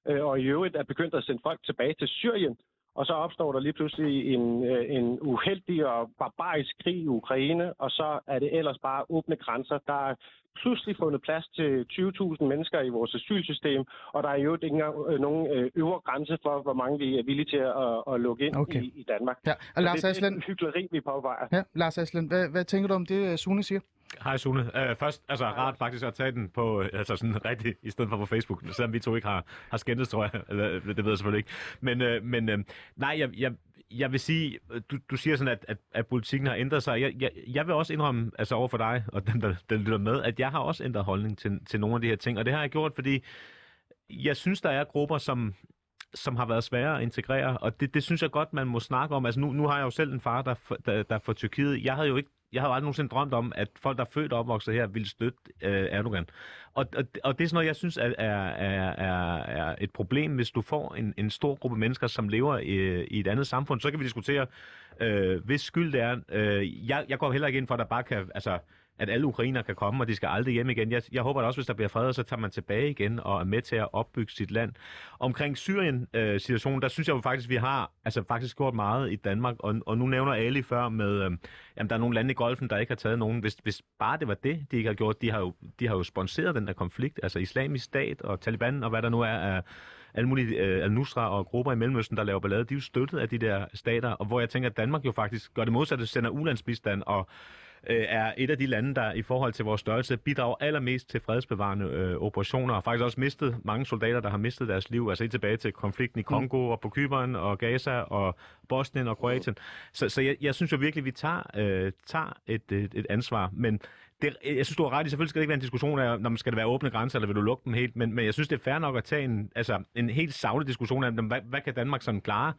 øh, og i øvrigt er begyndt at sende folk tilbage til Syrien, og så opstår der lige pludselig en, øh, en uheldig og barbarisk krig i Ukraine, og så er det ellers bare åbne grænser. Der er pludselig fundet plads til 20.000 mennesker i vores asylsystem, og der er jo ikke engang øh, nogen øh, øvre grænse for, hvor mange vi er villige til at, at lukke ind Okay. i, i Danmark. Ja, og Så Lars det, det er hyggeleri, vi påvejer. ja, Lars Aslan hvad, hvad tænker du om det, Sune siger? Hej Sune. Uh, først, altså rart faktisk at tage den på, øh, altså sådan rigtigt, i stedet for på Facebook, selvom vi to ikke har, har skændtes, tror jeg. Eller, det ved jeg selvfølgelig ikke. Men, uh, men uh, nej, jeg, jeg, jeg vil sige, du, du siger sådan, at, at, at politikken har ændret sig. Jeg, jeg, jeg vil også indrømme, altså over for dig, og den, der, der lytter med, at jeg har også ændret holdning til, til nogle af de her ting. Og det har jeg gjort, fordi jeg synes, der er grupper, som, som har været svære at integrere, og det, det synes jeg godt, man må snakke om. Altså nu, nu har jeg jo selv en far, der, der, der er fra Tyrkiet. Jeg havde jo ikke jeg har aldrig nogensinde drømt om, at folk, der er født og opvokset her, ville støtte øh, Erdogan. Og, og, og det er sådan noget, jeg synes er, er, er, er, er et problem, hvis du får en, en stor gruppe mennesker, som lever i, i et andet samfund. Så kan vi diskutere, øh, hvis skyld det er. Øh, jeg, jeg går heller ikke ind for, at der bare kan... Altså, at alle ukrainer kan komme, og de skal aldrig hjem igen. Jeg, jeg håber da også, hvis der bliver fred, så tager man tilbage igen og er med til at opbygge sit land. Omkring Syrien-situationen, øh, der synes jeg jo faktisk, vi har altså faktisk gjort meget i Danmark, og, og nu nævner Ali før med, øh, jamen der er nogle lande i golfen, der ikke har taget nogen. Hvis, hvis bare det var det, de ikke har gjort, de har jo, de har jo sponsoreret den der konflikt, altså islamisk stat og Taliban og hvad der nu er af alle mulige øh, al-Nusra og grupper i Mellemøsten, der laver ballade, de er jo støttet af de der stater, og hvor jeg tænker, at Danmark jo faktisk gør det modsatte, sender ulandsbistand og øh, er et af de lande, der i forhold til vores størrelse bidrager allermest til fredsbevarende øh, operationer, og faktisk også mistet mange soldater, der har mistet deres liv, altså helt tilbage til konflikten i Kongo mm. og på Kyberen og Gaza og Bosnien og Kroatien. Så, så jeg, jeg synes jo virkelig, vi tager, øh, tager et, et, et ansvar, men det, jeg synes, du har ret i, selvfølgelig skal det ikke være en diskussion af, når man skal det være åbne grænser, eller vil du lukke dem helt, men, men jeg synes, det er fair nok at tage en, altså, en helt savlig diskussion af, hvad, hvad kan Danmark sådan klare?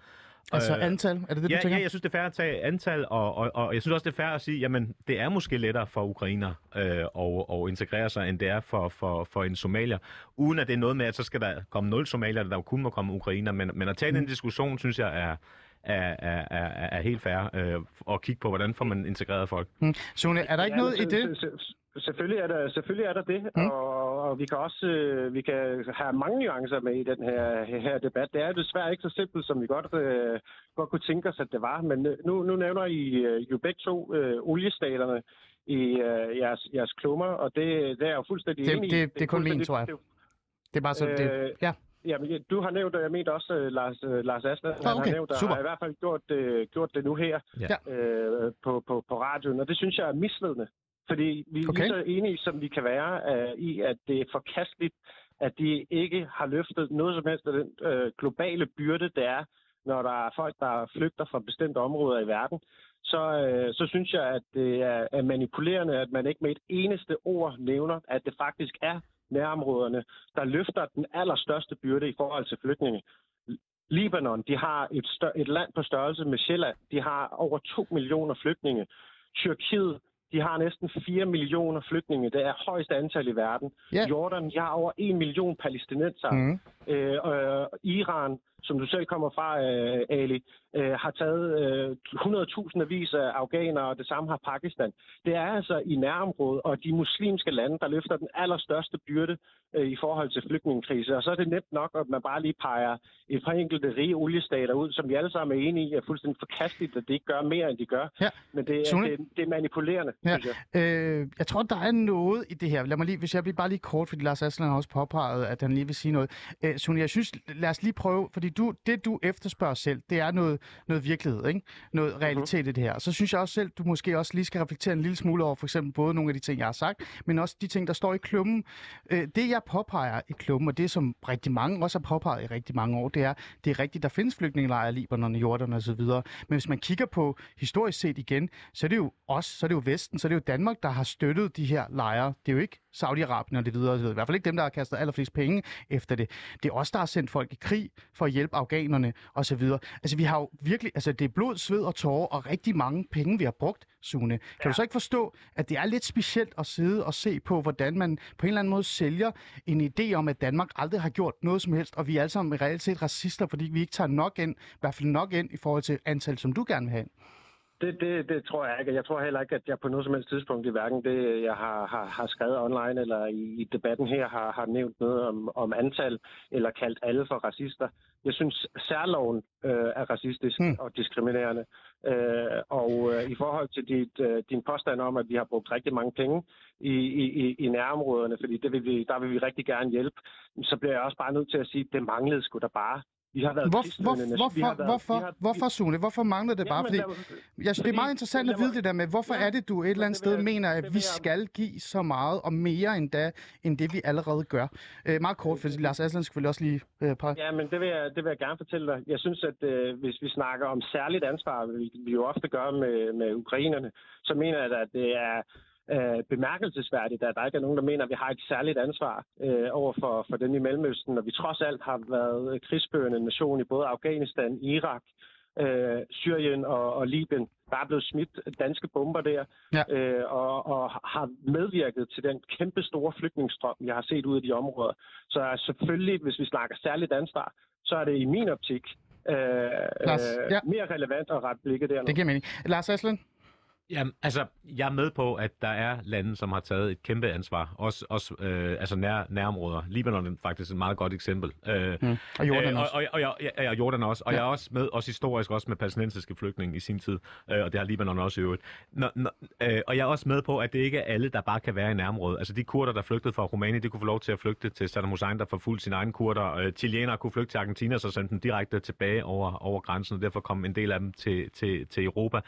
Altså øh, antal, er det det, ja, du tænker? Ja, jeg synes, det er fair at tage antal, og, og, og jeg synes også, det er fair at sige, jamen, det er måske lettere for ukrainer øh, at, at integrere sig, end det er for, for, for en somalier. Uden at det er noget med, at så skal der komme nul somalier, der kun må komme ukrainer. Men, men at tage mm. den diskussion, synes jeg er, er, er, er, er helt fair øh, at kigge på, hvordan får man integreret folk. Mm. Sune, er der ikke Ja, noget i det? Selvfølgelig er der, selvfølgelig er der det, Mm. og, og vi kan også øh, vi kan have mange nuancer med i den her, her debat. Det er desværre ikke så simpelt, som vi godt, øh, godt kunne tænke os, at det var. Men øh, nu, nu nævner I øh, jo begge to øh, oliestaterne i øh, jeres, jeres klummer, og det, det er jeg jo fuldstændig Det- enig i. det- det er kun min, tror jeg. det er Det er bare så, det, Øh, ja. Jamen, du har nævnt, og jeg mente også uh, Lars, uh, Lars Aslan, han okay. har nævnt, og Super. har i hvert fald gjort, uh, gjort det nu her Ja. øh, på, på, på radioen, og det synes jeg er misledende. Fordi vi er Okay. lige så enige, som vi kan være uh, i, at det er forkasteligt, at de ikke har løftet noget som helst af den uh, globale byrde, det er, når der er folk, der flygter fra bestemte områder i verden. Så, uh, så synes jeg, at det er, er manipulerende, at man ikke med et eneste ord nævner, at det faktisk er nærområderne, der løfter den allerstørste byrde i forhold til flygtninge. Libanon, de har et, stør- et land på størrelse med Sjælland. De har over 2 millioner flygtninge. Tyrkiet, de har næsten 4 millioner flygtninge. Det er højeste antal i verden. Ja. Jordan, de har over 1 million palæstinenser. Mm. Øh, øh, Iran, som du selv kommer fra, øh, Ali, øh, har taget øh, 100.000 vis af afghanere, og det samme har Pakistan. Det er altså i nærområdet og de muslimske lande, der løfter den allerstørste byrde øh, i forhold til flygtningekrise. Og så er det nemt nok, at man bare lige peger et par enkelte rige oliestater ud, som vi alle sammen er enige i, er fuldstændig forkasteligt, at det ikke gør mere, end de gør. Ja. Men det er, det, det er manipulerende, Ja. synes jeg. Øh, jeg tror, der er noget i det her. Lad mig lige, hvis jeg bliver bare lige kort, fordi Lars Aslan har også påpeget, at han lige vil sige noget. Øh, Sune, jeg synes, lad os lige prøve, fordi du, det du efterspørger selv, det er noget, noget virkelighed, ikke? noget realitet i det her. Så synes jeg også selv, du måske også lige skal reflektere en lille smule over for eksempel både nogle af de ting, jeg har sagt, men også de ting, der står i klummen. Øh, det jeg påpeger i klummen, og det som rigtig mange også har påpeget i rigtig mange år, det er, det er rigtigt, der findes flygtningelejre i Libanon, Jordan videre. Men hvis man kigger på historisk set igen, så er det jo os, så er det jo Vesten, så er det jo Danmark, der har støttet de her lejre. Det er jo ikke Saudi-Arabien og det videre, og så videre. I hvert fald ikke dem, der har kastet allerflest penge efter det. Det er os, der har sendt folk i krig for at hjælpe afghanerne og så videre. Altså vi har jo virkelig, altså det er blod, sved og tårer og rigtig mange penge, vi har brugt, Sune. Kan ja. du så ikke forstå, at det er lidt specielt at sidde og se på, hvordan man på en eller anden måde sælger en idé om, at Danmark aldrig har gjort noget som helst, og vi er alle sammen reelt set racister, fordi vi ikke tager nok ind, i hvert fald nok ind i forhold til antal, som du gerne vil have. Det, det, det tror jeg ikke. Jeg tror heller ikke, at jeg på noget som helst tidspunkt i hverken det, jeg har, har, har skrevet online eller i, i debatten her, har, har nævnt noget om, om antal eller kaldt alle for racister. Jeg synes, særloven øh, er racistisk hmm. og diskriminerende. Øh, og øh, i forhold til dit, øh, din påstand om, at vi har brugt rigtig mange penge i, i, i- i nærområderne, fordi det vil vi, der vil vi rigtig gerne hjælpe, så bliver jeg også bare nødt til at sige, at det manglede sgu da bare. Vi har været Hvor, hvor, nation. Vi har hvorfor, været- hvorfor, vi har- hvorfor, Sune? Hvorfor mangler det bare? Fordi jeg synes, det er meget interessant at vide det der med, hvorfor er det, du et eller andet sted mener, at vi skal give så meget og mere endda, end det vi allerede gør? Øh, meget kort, fordi Lars Aslan skal selvfølgelig også lige øh, pege. Ja, men det vil, jeg, det vil jeg gerne fortælle dig. Jeg synes, at øh, hvis vi snakker om særligt ansvar, vi, vi jo ofte gør med, med ukrainerne, så mener jeg, at det er øh, bemærkelsesværdigt, at der ikke er nogen, der mener, at vi har et særligt ansvar øh, over for, for dem i Mellemøsten, og vi trods alt har været krigsførende nation i både Afghanistan, Irak øh, Syrien og, og Libyen. Der er blevet smidt danske bomber der, Ja. øh, og, og har medvirket til den kæmpe store flygtningestrøm, jeg har set ud af de områder. Så selvfølgelig, hvis vi snakker særligt ansvar, så er det i min optik øh, Lars, øh, ja. mere relevant at rette blikket dernede. Det giver mening. Lars Aslen? Jamen, altså, jeg er med på, at der er lande, som har taget et kæmpe ansvar. Også, også øh, altså nær, nærområder. Libanon er faktisk et meget godt eksempel. Øh, Mm. Og Jordan øh, også. Og, og, og, jeg- ja, og Jordan også. Og Ja. ja. jeg er også med, også historisk, også med palæstinensiske flygtninge i sin tid. Øh, og det har Libanon også i øvrigt. Nå, nå, øh, og jeg er også med på, at det ikke er alle, der bare kan være i nærområdet. Altså de kurder, der flygtede fra Rumænien, de kunne få lov til at flygte til Saddam Hussein, der forfulgte sine egne kurder. Øh, chilenere kunne flygte til Argentina, så sendte dem direkte tilbage over, over grænsen, og derfor kom en del af dem til, til, til Europa.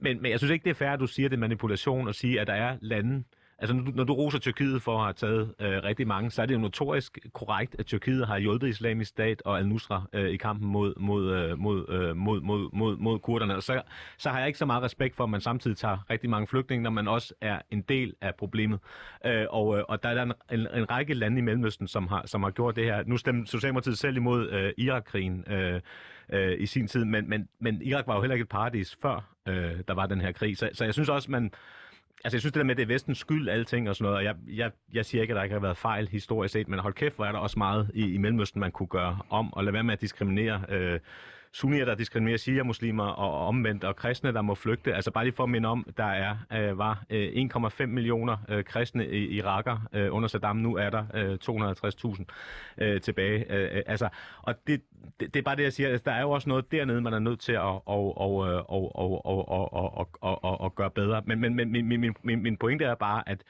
Men, men jeg synes ikke, det er fair, at du siger, det er manipulation at sige, at der er lande, Altså, når du, roser Tyrkiet for at have taget øh, rigtig mange, så er det jo notorisk korrekt, at Tyrkiet har hjulpet islamisk stat og al-Nusra øh, i kampen mod, mod, øh, mod, øh, mod, mod, mod, mod kurderne. Og så, så har jeg ikke så meget respekt for, at man samtidig tager rigtig mange flygtninge, når man også er en del af problemet. Øh, og, øh, og der er der en, en, en række lande i Mellemøsten, som har, som har gjort det her. Nu stemte Socialdemokratiet selv imod øh, Irak-krigen øh, øh, i sin tid, men, men, men Irak var jo heller ikke et paradis før øh, der var den her krig. Så, så jeg synes også, man Altså, jeg synes det der med, at det er vestens skyld, alting og sådan noget, og jeg, jeg, jeg siger ikke, at der ikke har været fejl historisk set, men hold kæft, hvor er der også meget i, i Mellemøsten, man kunne gøre om, og lade være med at diskriminere øh, sunnier, der diskriminerer shia-muslimer, og omvendt, og kristne, der må flygte. Altså bare lige for at minde om, der er, øh, var øh, 1,5 millioner øh, kristne i Iraker øh, under Saddam. Nu er der øh, 250.000 øh, tilbage. Øh, øh, altså, og det, det, det er bare det, jeg siger. Altså, der er jo også noget dernede, man er nødt til at og, og, øh, og, og, og, og, og, og, og, og, og gøre bedre. Men, men, men min, min, min, min pointe er bare, at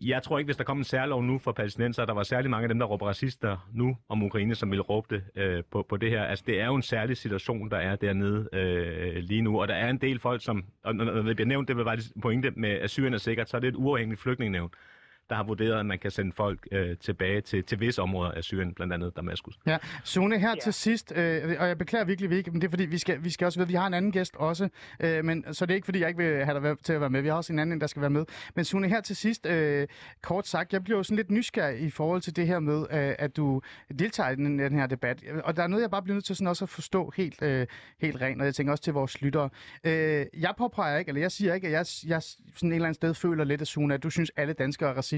jeg tror ikke, hvis der kom en særlov nu for palæstinenser, der var særlig mange af dem, der råber racister nu om Ukraine, som ville råbe det øh, på, på det her. Altså, det er jo en særlig situation, der er dernede øh, lige nu, og der er en del folk, som, og når, det bliver nævnt, det vil bare pointe med, at Syrien er sikkert, så er det et uafhængigt flygtningenævn, der har vurderet, at man kan sende folk øh, tilbage til, til visse områder af Syrien, blandt andet Damaskus. Ja, Sune, her ja. til sidst, øh, og jeg beklager virkelig, vi ikke, men det er fordi, vi skal, vi skal også vide, vi har en anden gæst også, øh, men, så det er ikke fordi, jeg ikke vil have dig til at være med. Vi har også en anden, der skal være med. Men Sune, her til sidst, øh, kort sagt, jeg bliver jo sådan lidt nysgerrig i forhold til det her med, øh, at du deltager i den, den her debat. Og der er noget, jeg bare bliver nødt til sådan også at forstå helt, øh, helt rent, og jeg tænker også til vores lyttere. Øh, jeg påpeger ikke, eller jeg siger ikke, at jeg, jeg sådan et eller andet sted føler lidt, at Sune, at du synes, alle danskere er racister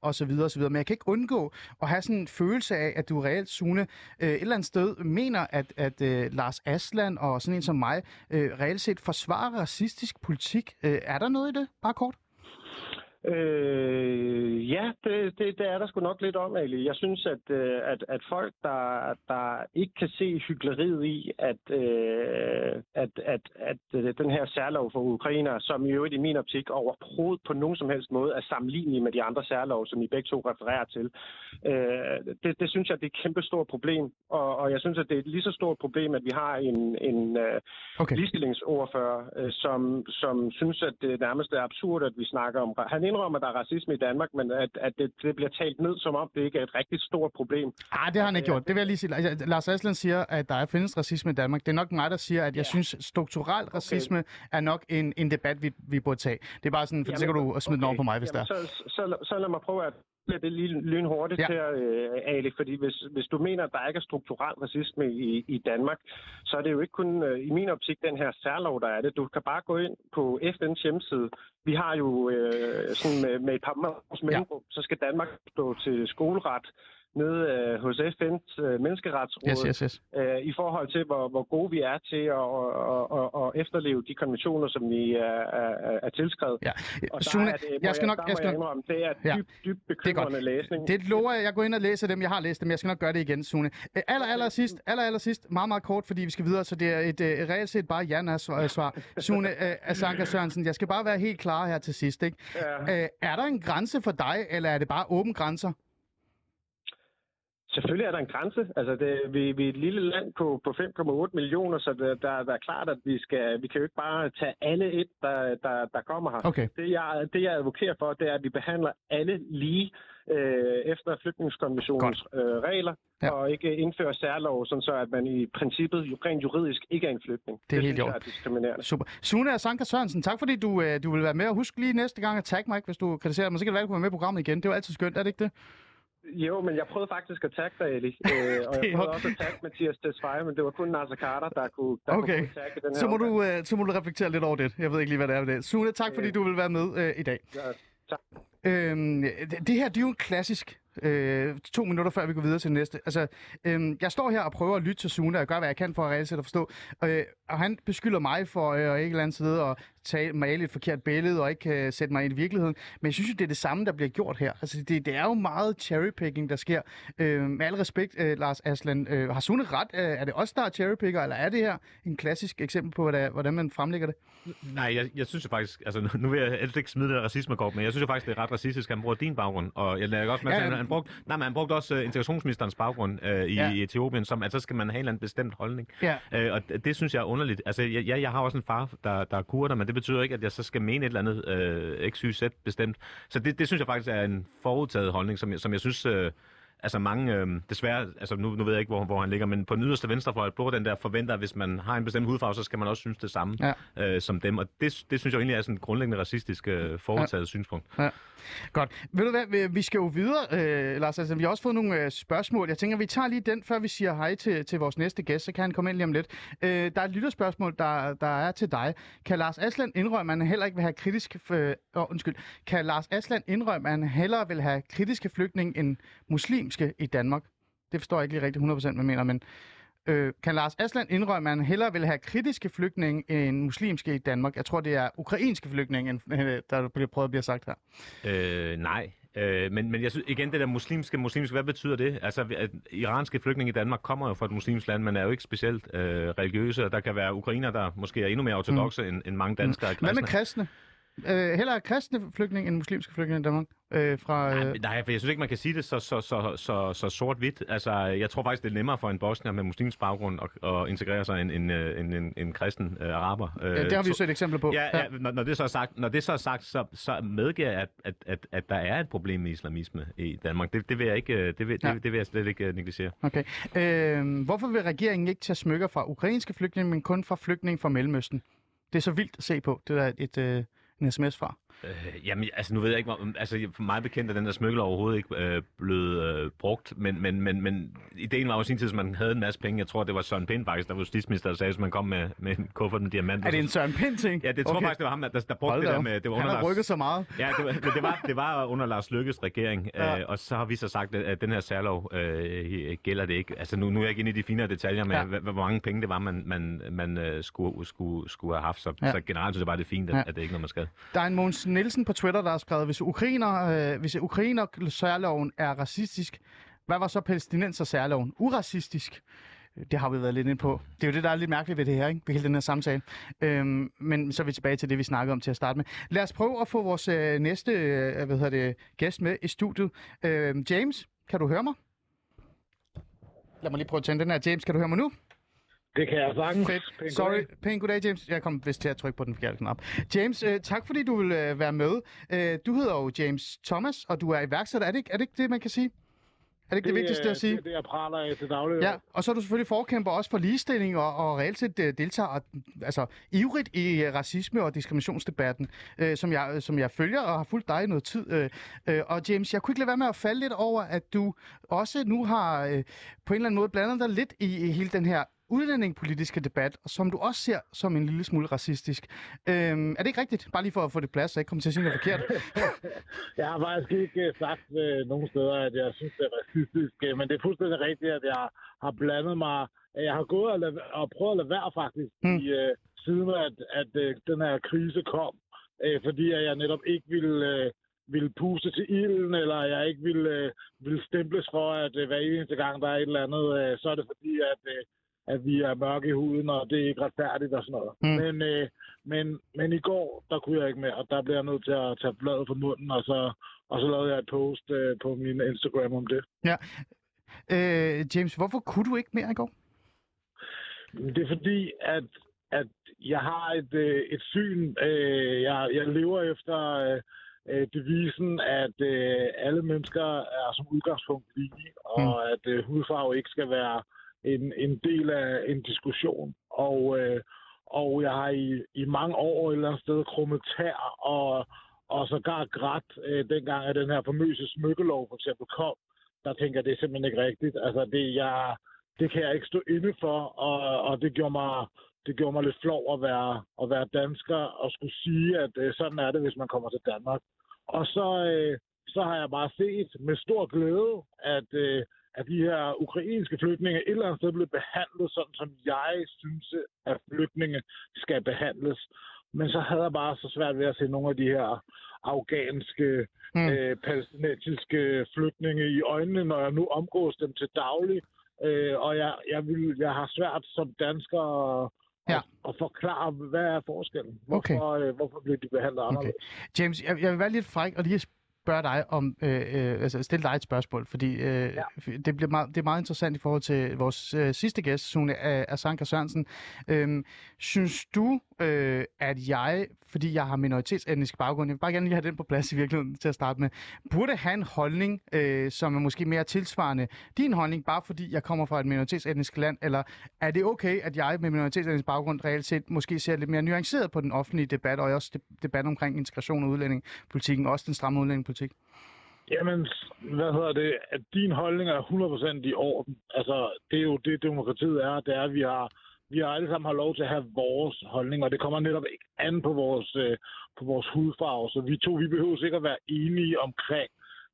og så videre og så videre. Men jeg kan ikke undgå at have sådan en følelse af, at du reelt, Sune, øh, et eller andet sted mener, at, at øh, Lars Asland og sådan en som mig øh, reelt set forsvarer racistisk politik. Øh, er der noget i det? Bare kort. Øh, ja, det, det, det er der sgu nok lidt om, Ali. Jeg synes, at, øh, at, at folk, der, der ikke kan se hyggeleriet i, at, øh, at, at, at øh, den her særlov for ukrainer, som i øvrigt i min optik overhovedet på nogen som helst måde er sammenlignelig med de andre særlov, som I begge to refererer til, øh, det, det synes jeg, det er et kæmpe stort problem. Og, og jeg synes, at det er et lige så stort problem, at vi har en, en øh, Okay. ligestillingsordfører, øh, som, som synes, at det nærmest er absurd, at vi snakker om... Han indrømmer, at der er racisme i Danmark, men at, at det, det bliver talt ned, som om det ikke er et rigtig stort problem. Ah, det har han ikke gjort. Det vil jeg lige sige. Altså, Lars Asland siger, at der er findes racisme i Danmark. Det er nok mig, der siger, at jeg ja. synes, strukturel racisme er nok en, en debat, vi, vi burde tage. Det er bare sådan, for så kan du smide den over på mig, hvis Jamen, der er. så, så, så lad mig prøve at bliver det lige lynhurtigt Ja. ja. til, øh, Ali, fordi hvis, hvis du mener, at der ikke er strukturel racisme i, i Danmark, så er det jo ikke kun øh, i min optik den her særlov, der er det. Du kan bare gå ind på FN's hjemmeside. Vi har jo øh, sådan med, med et par måneders mellemrum, så skal Danmark stå til skoleret nede øh, hos FN's øh, menneskeretsråd Yes, yes, yes. øh, i forhold til, hvor, hvor gode vi er til at, at, at, at efterleve de konventioner, som vi er, er, er tilskrevet. Ja. Og der Sune, er det, jeg skal nok... Jeg skal jeg nok indrømme, det er Ja. dybt, dybt godt. bekymrende læsning. det lover jeg. Jeg går ind og læser dem. Jeg har læst dem. Jeg skal nok gøre det igen, Sune. Øh, Aller, aller sidst, aller, aller sidst, meget, meget kort, fordi vi skal videre, så det er et, et reelt set bare ja-svar. Sune uh, Asanka Sørensen, jeg skal bare være helt klar her til sidst. Ikke? Ja. Uh, er der en grænse for dig, eller er det bare åben grænser? Selvfølgelig er der en grænse. Altså, det, vi, vi er et lille land på, på 5,8 millioner, så det, der, der er klart, at vi, skal, vi kan jo ikke bare tage alle et, der, der, der kommer her. Okay. Det, jeg, det, jeg advokerer for, det er, at vi behandler alle lige øh, efter flygtningskonventionens øh, regler, Ja. og ikke indfører særlov, sådan så at man i princippet jo rent juridisk ikke er en flygtning. Det er helt i synes er diskriminerende. Super. Sune Asanka Sørensen, tak fordi du, øh, du vil være med. Og husk lige næste gang at tagge mig, hvis du kritiserer mig. Så kan det være, at du kommer med i programmet igen. Det er jo altid skønt, er det ikke det? Jo, men jeg prøvede faktisk at tagge dig, Ali. Øh, og jeg prøvede også at tagge Mathias Tesfaye, men det var kun Nasser Carter, der kunne, der Okay. kunne tagge den her Så må, omgang. du, øh, så må du reflektere lidt over det. Jeg ved ikke lige, hvad det er med det. Sune, tak fordi Øh. du vil være med øh, i dag. Ja, tak. Øhm, det, her, det er jo en klassisk. Øh, to minutter før vi går videre til næste. Altså, øhm, jeg står her og prøver at lytte til Sune, og gør, hvad jeg kan for at set at forstå. Øh, og han beskylder mig for øh, at ikke eller andet sted og tage, male et forkert billede og ikke kan sætte mig ind i virkeligheden. Men jeg synes jo, det er det samme, der bliver gjort her. Altså, det, det er jo meget cherrypicking, der sker. Øh, med al respekt, øh, Lars Aslan. Øh, har Sune ret? Øh, er det også der er cherrypicker, eller er det her en klassisk eksempel på, hvordan, hvordan man fremlægger det? Nej, jeg, jeg synes jo faktisk, altså nu- vil jeg helst ikke smide det der racismekort, men jeg synes jo faktisk, det er ret racistisk, at han bruger din baggrund. Og jeg lader også med, Ja, at han, han, brugte, nej, men han brugte også uh, integrationsministerens baggrund uh, i, Ja. i Etiopien, som at så skal man have en eller anden bestemt holdning. Ja. Uh, og det, det synes jeg er underligt. Altså, jeg, jeg, jeg har også en far, der, der er kurder, men det betyder ikke, at jeg så skal mene et eller andet øh, uh, XYZ bestemt. Så det, det synes jeg faktisk er en forudtaget holdning, som jeg, som jeg synes... Øh, Altså mange, øh, desværre, altså nu, nu ved jeg ikke, hvor, hvor han ligger, men på den yderste venstrefløj bruger den der forventer, at hvis man har en bestemt hudfarve, så skal man også synes det samme Ja. øh, som dem. Og det, det synes jeg egentlig er sådan et grundlæggende racistisk øh, forudtaget ja. synspunkt. Godt. Ved du hvad, vi- skal jo videre, øh, Lars. Altså, vi har også fået nogle øh, spørgsmål. Jeg tænker, vi tager lige den, før vi siger hej til, til vores næste gæst, så kan han komme ind lige om lidt. Øh, der er et lytterspørgsmål, der, der er til dig. Kan Lars Asland indrømme, at han heller ikke vil have kritiske... Øh, oh, undskyld. Kan Lars Asland indrømme, at han hellere vil have kritiske flygtninge end muslimske i Danmark? Det forstår jeg ikke lige rigtig 100% hvad jeg mener, men... Øh, kan Lars Asland indrømme, at han hellere vil have kritiske flygtninge end muslimske i Danmark? Jeg tror, det er ukrainske flygtninge, end, øh, der bliver prøvet at blive sagt her. Øh, nej. Øh, men, men jeg synes igen, det der muslimske, muslimske, hvad betyder det? Altså, at iranske flygtninge i Danmark kommer jo fra et muslimsk land, men er jo ikke specielt øh, religiøse, og der kan være ukrainer, der måske er endnu mere ortodoxe mm. end, end mange danskere er Hvad kristne. med kristne? Øh, hellere kristne flygtninge end muslimske flygtninge i Danmark? Øh, fra, Nej, øh, men- nej, for jeg synes ikke, man kan sige det så, så, så, så, så sort-hvidt. Altså, jeg tror faktisk, det er nemmere for en bosnier med muslimsk baggrund at, at integrere sig end en, øh, en, en, en kristen øh, araber. ja, det har vi jo set eksempler på. Ja, ja når, når, det så er sagt, når det så er sagt, så, så medgiver jeg, at, at, at, at der er et problem med islamisme i Danmark. Det, det vil jeg ikke, øh, det vil, Ja. det, det vil jeg slet ikke øh, negligere. Okay. Øh, hvorfor vil regeringen ikke tage smykker fra ukrainske flygtninge, men kun fra flygtninge fra Mellemøsten? Det er så vildt at se på. Det er et, øh, en sms fra. Øh, jamen, altså nu ved jeg ikke, hvor, altså for mig bekendt er den der smykkel overhovedet ikke øh, blevet øh, brugt, men, men, men, men ideen var jo sin tid, at man havde en masse penge. Jeg tror, det var Søren Pind faktisk, der var justitsminister, der sagde, at man kom med, med en kuffert med diamanter. Er det en Søren Pind ting? Ja, det tror okay. jeg faktisk, det var ham, der, der brugte Hold det der op. med... Det var Han under har Lars- rykket så meget. Ja, det var, det, var, det var under Lars Lykkes regering, Ja. øh, og så har vi så sagt, at, den her særlov øh, gælder det ikke. Altså nu, nu er jeg ikke inde i de finere detaljer med, Ja. hvor, mange penge det var, man, man, man øh, skulle, skulle, skulle have haft. Så, Ja. så generelt synes jeg bare, det er fint, at, Ja. at det er ikke noget, man skal. Der er en Mogens Nielsen på Twitter, der har skrevet, hvis ukrainer, øh, hvis ukrainer særloven er racistisk, hvad var så palæstinenser særloven? Uracistisk? Det har vi været lidt ind på. Det er jo det, der er lidt mærkeligt ved det her, ikke? Ved hele den her samtale. Øhm, men så er vi tilbage til det, vi snakkede om til at starte med. Lad os prøve at få vores øh, næste øh, hvad hedder det, gæst med i studiet. Øh, James, kan du høre mig? Lad mig lige prøve at tænde den her. James, kan du høre mig nu? Det kan jeg sagtens. Fedt. Pænt Sorry. Pænt goddag, James. Jeg kom vist til at trykke på den forkerte knap. James, øh, tak fordi du vil øh, være med. Øh, du hedder jo James Thomas, og du er iværksætter. Er det ikke er det, ikke det man kan sige? Er det ikke det, det vigtigste at sige? Det er det, jeg praler af til daglig. Ja, og så er du selvfølgelig forkæmper også for ligestilling og, og reelt set øh, deltager og, altså, ivrigt i øh, racisme- og diskriminationsdebatten, øh, som, jeg, som jeg følger og har fulgt dig i noget tid. Øh, øh, og James, jeg kunne ikke lade være med at falde lidt over, at du også nu har øh, på en eller anden måde blandet dig lidt i, i hele den her udlændingepolitiske debat, som du også ser som en lille smule racistisk. Øhm, er det ikke rigtigt? Bare lige for at få det plads, så jeg ikke kommer til at sige noget forkert. Jeg har faktisk ikke øh, sagt øh, nogen steder, at jeg synes, det er racistisk, øh, men det er fuldstændig rigtigt, at jeg har blandet mig. Jeg har gået og, lade, og prøvet at lade være faktisk, mm. i, øh, siden at, at øh, den her krise kom, øh, fordi at jeg netop ikke ville, øh, ville puste til ilden, eller jeg ikke ville, øh, ville stemples for, at øh, hver eneste gang, der er et eller andet, øh, så er det fordi, at, øh, at vi er mørke i huden, og det er ikke retfærdigt og sådan noget. Mm. Men, øh, men, men i går, der kunne jeg ikke mere, og der blev jeg nødt til at tage bladet fra munden, og så, og så lavede jeg et post øh, på min Instagram om det. øh, James, hvorfor kunne du ikke mere i går? Det er fordi, at, at jeg har et, øh, et syn, øh, jeg, jeg lever efter øh, øh, devisen, at øh, alle mennesker er som udgangspunkt lige, og Mm. at øh, hudfarve ikke skal være en, en del af en diskussion. Og, øh, og jeg har i, i mange år et eller andet sted krummet tær og, og sågar grædt, øh, dengang at den her famøse smykkelov for eksempel kom, der tænker jeg, det er simpelthen ikke rigtigt. Altså, det, jeg, det kan jeg ikke stå inde for, og, og det gjorde mig det gjorde mig lidt flov at være, at være dansker og skulle sige, at øh, sådan er det, hvis man kommer til Danmark. Og så, øh, så har jeg bare set med stor glæde, at, øh, at de her ukrainske flygtninge et eller andet sted blev behandlet sådan, som jeg synes, at flygtninge skal behandles. Men så havde jeg bare så svært ved at se nogle af de her afghanske, mm. øh, palæstinensiske flygtninge i øjnene, når jeg nu omgås dem til daglig. Øh, og jeg, jeg, vil, jeg har svært som dansker at, ja. at, forklare, hvad er forskellen? Hvorfor, okay. øh, hvorfor bliver de behandlet anderledes? Okay. James, jeg, jeg vil være lidt fræk og lige spørge dig om, øh, øh, altså stille dig et spørgsmål, fordi øh, ja. det, bliver meget, det er meget interessant i forhold til vores øh, sidste gæst, Sune Asanka Sørensen. Øh, synes du, øh, at jeg, fordi jeg har minoritetsetnisk baggrund, jeg vil bare gerne lige have den på plads i virkeligheden til at starte med, burde have en holdning, øh, som er måske mere tilsvarende din holdning, bare fordi jeg kommer fra et minoritetsetnisk land, eller er det okay, at jeg med minoritetsetnisk baggrund reelt set måske ser lidt mere nuanceret på den offentlige debat, og også debat omkring integration og udlændingepolitikken, også den stramme udlændingepolitik? Jamen, hvad hedder det? At din holdning er 100% i orden. Altså, det er jo det, demokratiet er. Det er, at vi har vi har alle sammen har lov til at have vores holdning, og det kommer netop ikke an på vores, øh, på vores hudfarve. Så vi to, vi behøver sikkert være enige omkring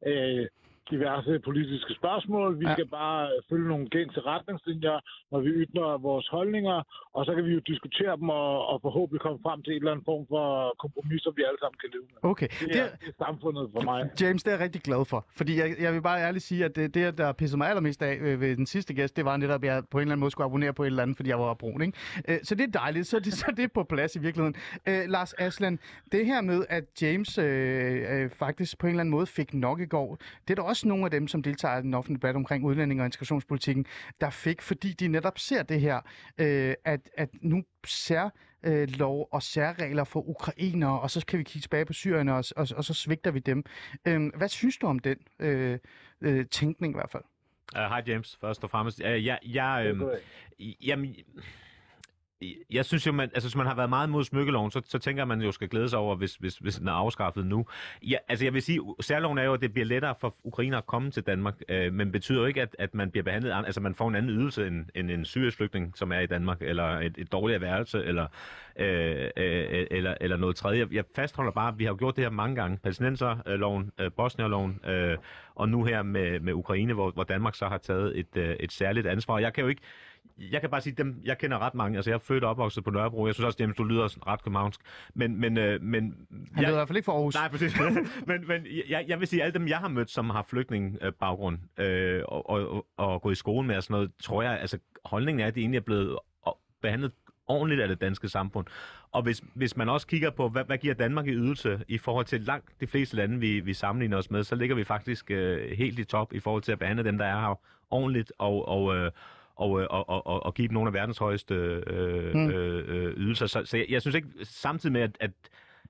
øh, diverse politiske spørgsmål. Vi ja. skal bare følge nogle gængse retningslinjer, når vi ytrer vores holdninger, og så kan vi jo diskutere dem og, og forhåbentlig komme frem til en eller anden form for kompromis, som vi alle sammen kan leve med. Okay. Det, er, det er samfundet for mig. James, det er jeg rigtig glad for, fordi jeg, jeg vil bare ærligt sige, at det, det der pissede mig allermest af øh, ved den sidste gæst, det var netop, at jeg på en eller anden måde skulle abonnere på et eller andet, fordi jeg var brun. Ikke? Øh, så det er dejligt, så det, så det er på plads i virkeligheden. Øh, Lars Aslan, det her med, at James øh, øh, faktisk på en eller anden måde fik nok i går, det er der også nogle af dem, som deltager i den offentlige debat omkring udlænding og integrationspolitikken, der fik, fordi de netop ser det her, øh, at, at nu ser øh, lov og særregler for ukrainere, og så kan vi kigge tilbage på syrerne, og, og, og så svigter vi dem. Øh, hvad synes du om den øh, øh, tænkning i hvert fald? Hej uh, James, først og fremmest. Uh, jeg, jeg, øh, jamen, jeg synes jo, man, altså, hvis man har været meget mod smykkeloven, så, så tænker man jo skal glæde sig over, hvis, hvis, hvis den er afskaffet nu. Ja, altså jeg vil sige, særloven er jo, at det bliver lettere for ukrainer at komme til Danmark, øh, men betyder jo ikke, at, at man bliver behandlet, altså man får en anden ydelse end, end en syrisk flygtning, som er i Danmark, eller et, et dårligere værelse, eller, øh, øh, øh eller, eller noget tredje. Jeg fastholder bare, at vi har gjort det her mange gange. Palæstinenserloven, øh, Bosnierloven, øh, og nu her med, med Ukraine, hvor, hvor Danmark så har taget et, øh, et særligt ansvar. Jeg kan jo ikke jeg kan bare sige, dem, jeg kender ret mange. Altså, jeg er født og opvokset på Nørrebro. Jeg synes også, James, du lyder ret københavnsk. Men, men, øh, men... Han jeg, lyder i hvert fald ikke for Aarhus. Nej, præcis. men, men jeg, jeg vil sige, at alle dem, jeg har mødt, som har flygtningbaggrund øh, og, og, og, og gået i skole med og sådan noget, tror jeg, altså, holdningen er, at de egentlig er blevet behandlet ordentligt af det danske samfund. Og hvis, hvis man også kigger på, hvad, hvad giver Danmark i ydelse i forhold til langt de fleste lande, vi, vi sammenligner os med, så ligger vi faktisk øh, helt i top i forhold til at behandle dem, der er her ordentligt og, og, øh, og, øh, og, og, og, og give dem nogle af verdens højeste øh, mm. øh, ydelser. Så, så jeg, jeg synes ikke, samtidig med, at, at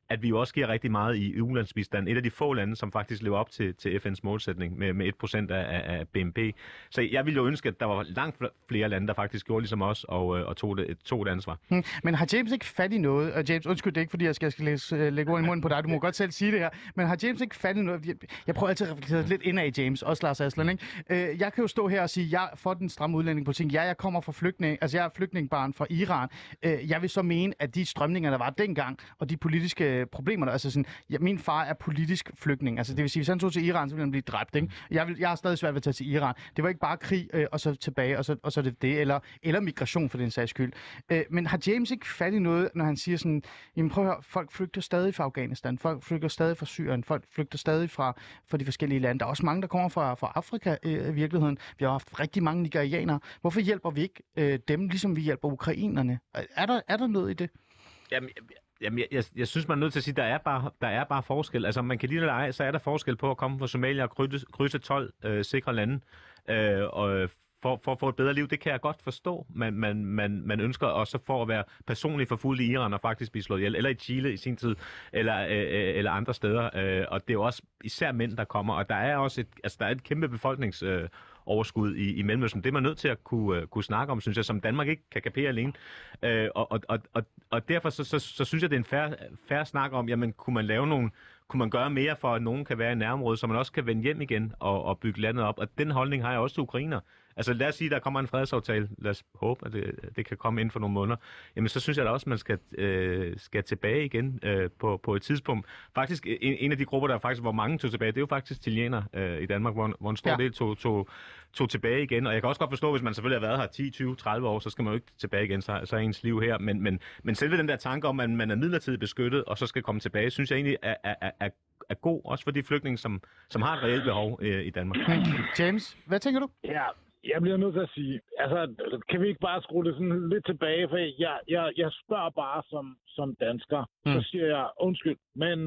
at vi jo også giver rigtig meget i ulandsbistand. Et af de få lande, som faktisk lever op til, til FN's målsætning med, med 1% af, af BNP. Så jeg ville jo ønske, at der var langt flere lande, der faktisk gjorde ligesom os og, øh, og tog, det, tog et ansvar. Hmm. Men har James ikke fat i noget? Og James, undskyld, det er ikke, fordi jeg skal, skal læse, øh, lægge ord i munden på dig. Du må godt selv sige det her. Men har James ikke fat i noget? Jeg, jeg prøver altid at reflektere lidt ind af James, også Lars Aslan. Ikke? Øh, jeg kan jo stå her og sige, jeg får den stramme udlændingepolitik. Ja, jeg kommer fra flygtning, altså jeg er flygtningbarn fra Iran. jeg vil så mene, at de strømninger, der var dengang, og de politiske problemer, altså sådan, ja, min far er politisk flygtning. Altså det vil sige, hvis han tog til Iran, så ville han blive dræbt. Ikke? Jeg, vil, jeg har stadig svært ved at tage til Iran. Det var ikke bare krig, øh, og så tilbage, og så, og så det det, eller, eller migration for den sags skyld. Øh, men har James ikke fat i noget, når han siger sådan, jamen prøv at høre, folk flygter stadig fra Afghanistan, folk flygter stadig fra Syrien, folk flygter stadig fra, fra de forskellige lande. Der er også mange, der kommer fra, fra Afrika øh, i virkeligheden. Vi har haft rigtig mange nigerianere. Hvorfor hjælper vi ikke øh, dem, ligesom vi hjælper ukrainerne? Er der, er der noget i det? Jamen, Jamen, jeg, jeg, jeg synes, man er nødt til at sige, at der er bare, der er bare forskel. Altså, man kan lide eller ej, så er der forskel på at komme fra Somalia og krydse, krydse 12 øh, sikre lande, øh, og øh, for, for at få et bedre liv, det kan jeg godt forstå. Man, man, man, man ønsker også for at være personligt forfulgt i Iran og faktisk blive slået ihjel, eller i Chile i sin tid, eller, øh, øh eller andre steder. Øh, og det er jo også især mænd, der kommer, og der er også et, altså, der er et kæmpe befolknings... Øh, overskud i, i Mellemøsten. Det er man nødt til at kunne, uh, kunne snakke om, synes jeg, som Danmark ikke kan kapere alene. Uh, og, og, og, og derfor så, så, så synes jeg, det er en færre, færre snak om, jamen kunne man lave nogle kunne man gøre mere for, at nogen kan være i nærområdet, så man også kan vende hjem igen og, og bygge landet op. Og den holdning har jeg også til ukrainer. Altså lad os sige, der kommer en fredsaftale. Lad os håbe, at det, det kan komme inden for nogle måneder. Jamen så synes jeg da også, at man skal, øh, skal tilbage igen øh, på, på et tidspunkt. Faktisk en, en af de grupper, der faktisk, hvor mange tog tilbage, det er jo faktisk chilenere øh, i Danmark, hvor, hvor en stor Ja. del tog, tog, tog tilbage igen. Og jeg kan også godt forstå, hvis man selvfølgelig har været her 10, 20, 30 år, så skal man jo ikke tilbage igen, så, så er ens liv her. Men, men, men selve den der tanke om, at man er midlertidigt beskyttet, og så skal komme tilbage, synes jeg egentlig er, er, er, er god, også for de flygtninge, som, som har et reelt behov øh, i Danmark. James, hvad tænker du? Ja, jeg bliver nødt til at sige, altså, kan vi ikke bare skrue det sådan lidt tilbage, for jeg, jeg, jeg spørger bare som, som dansker, mm. Så siger jeg undskyld, men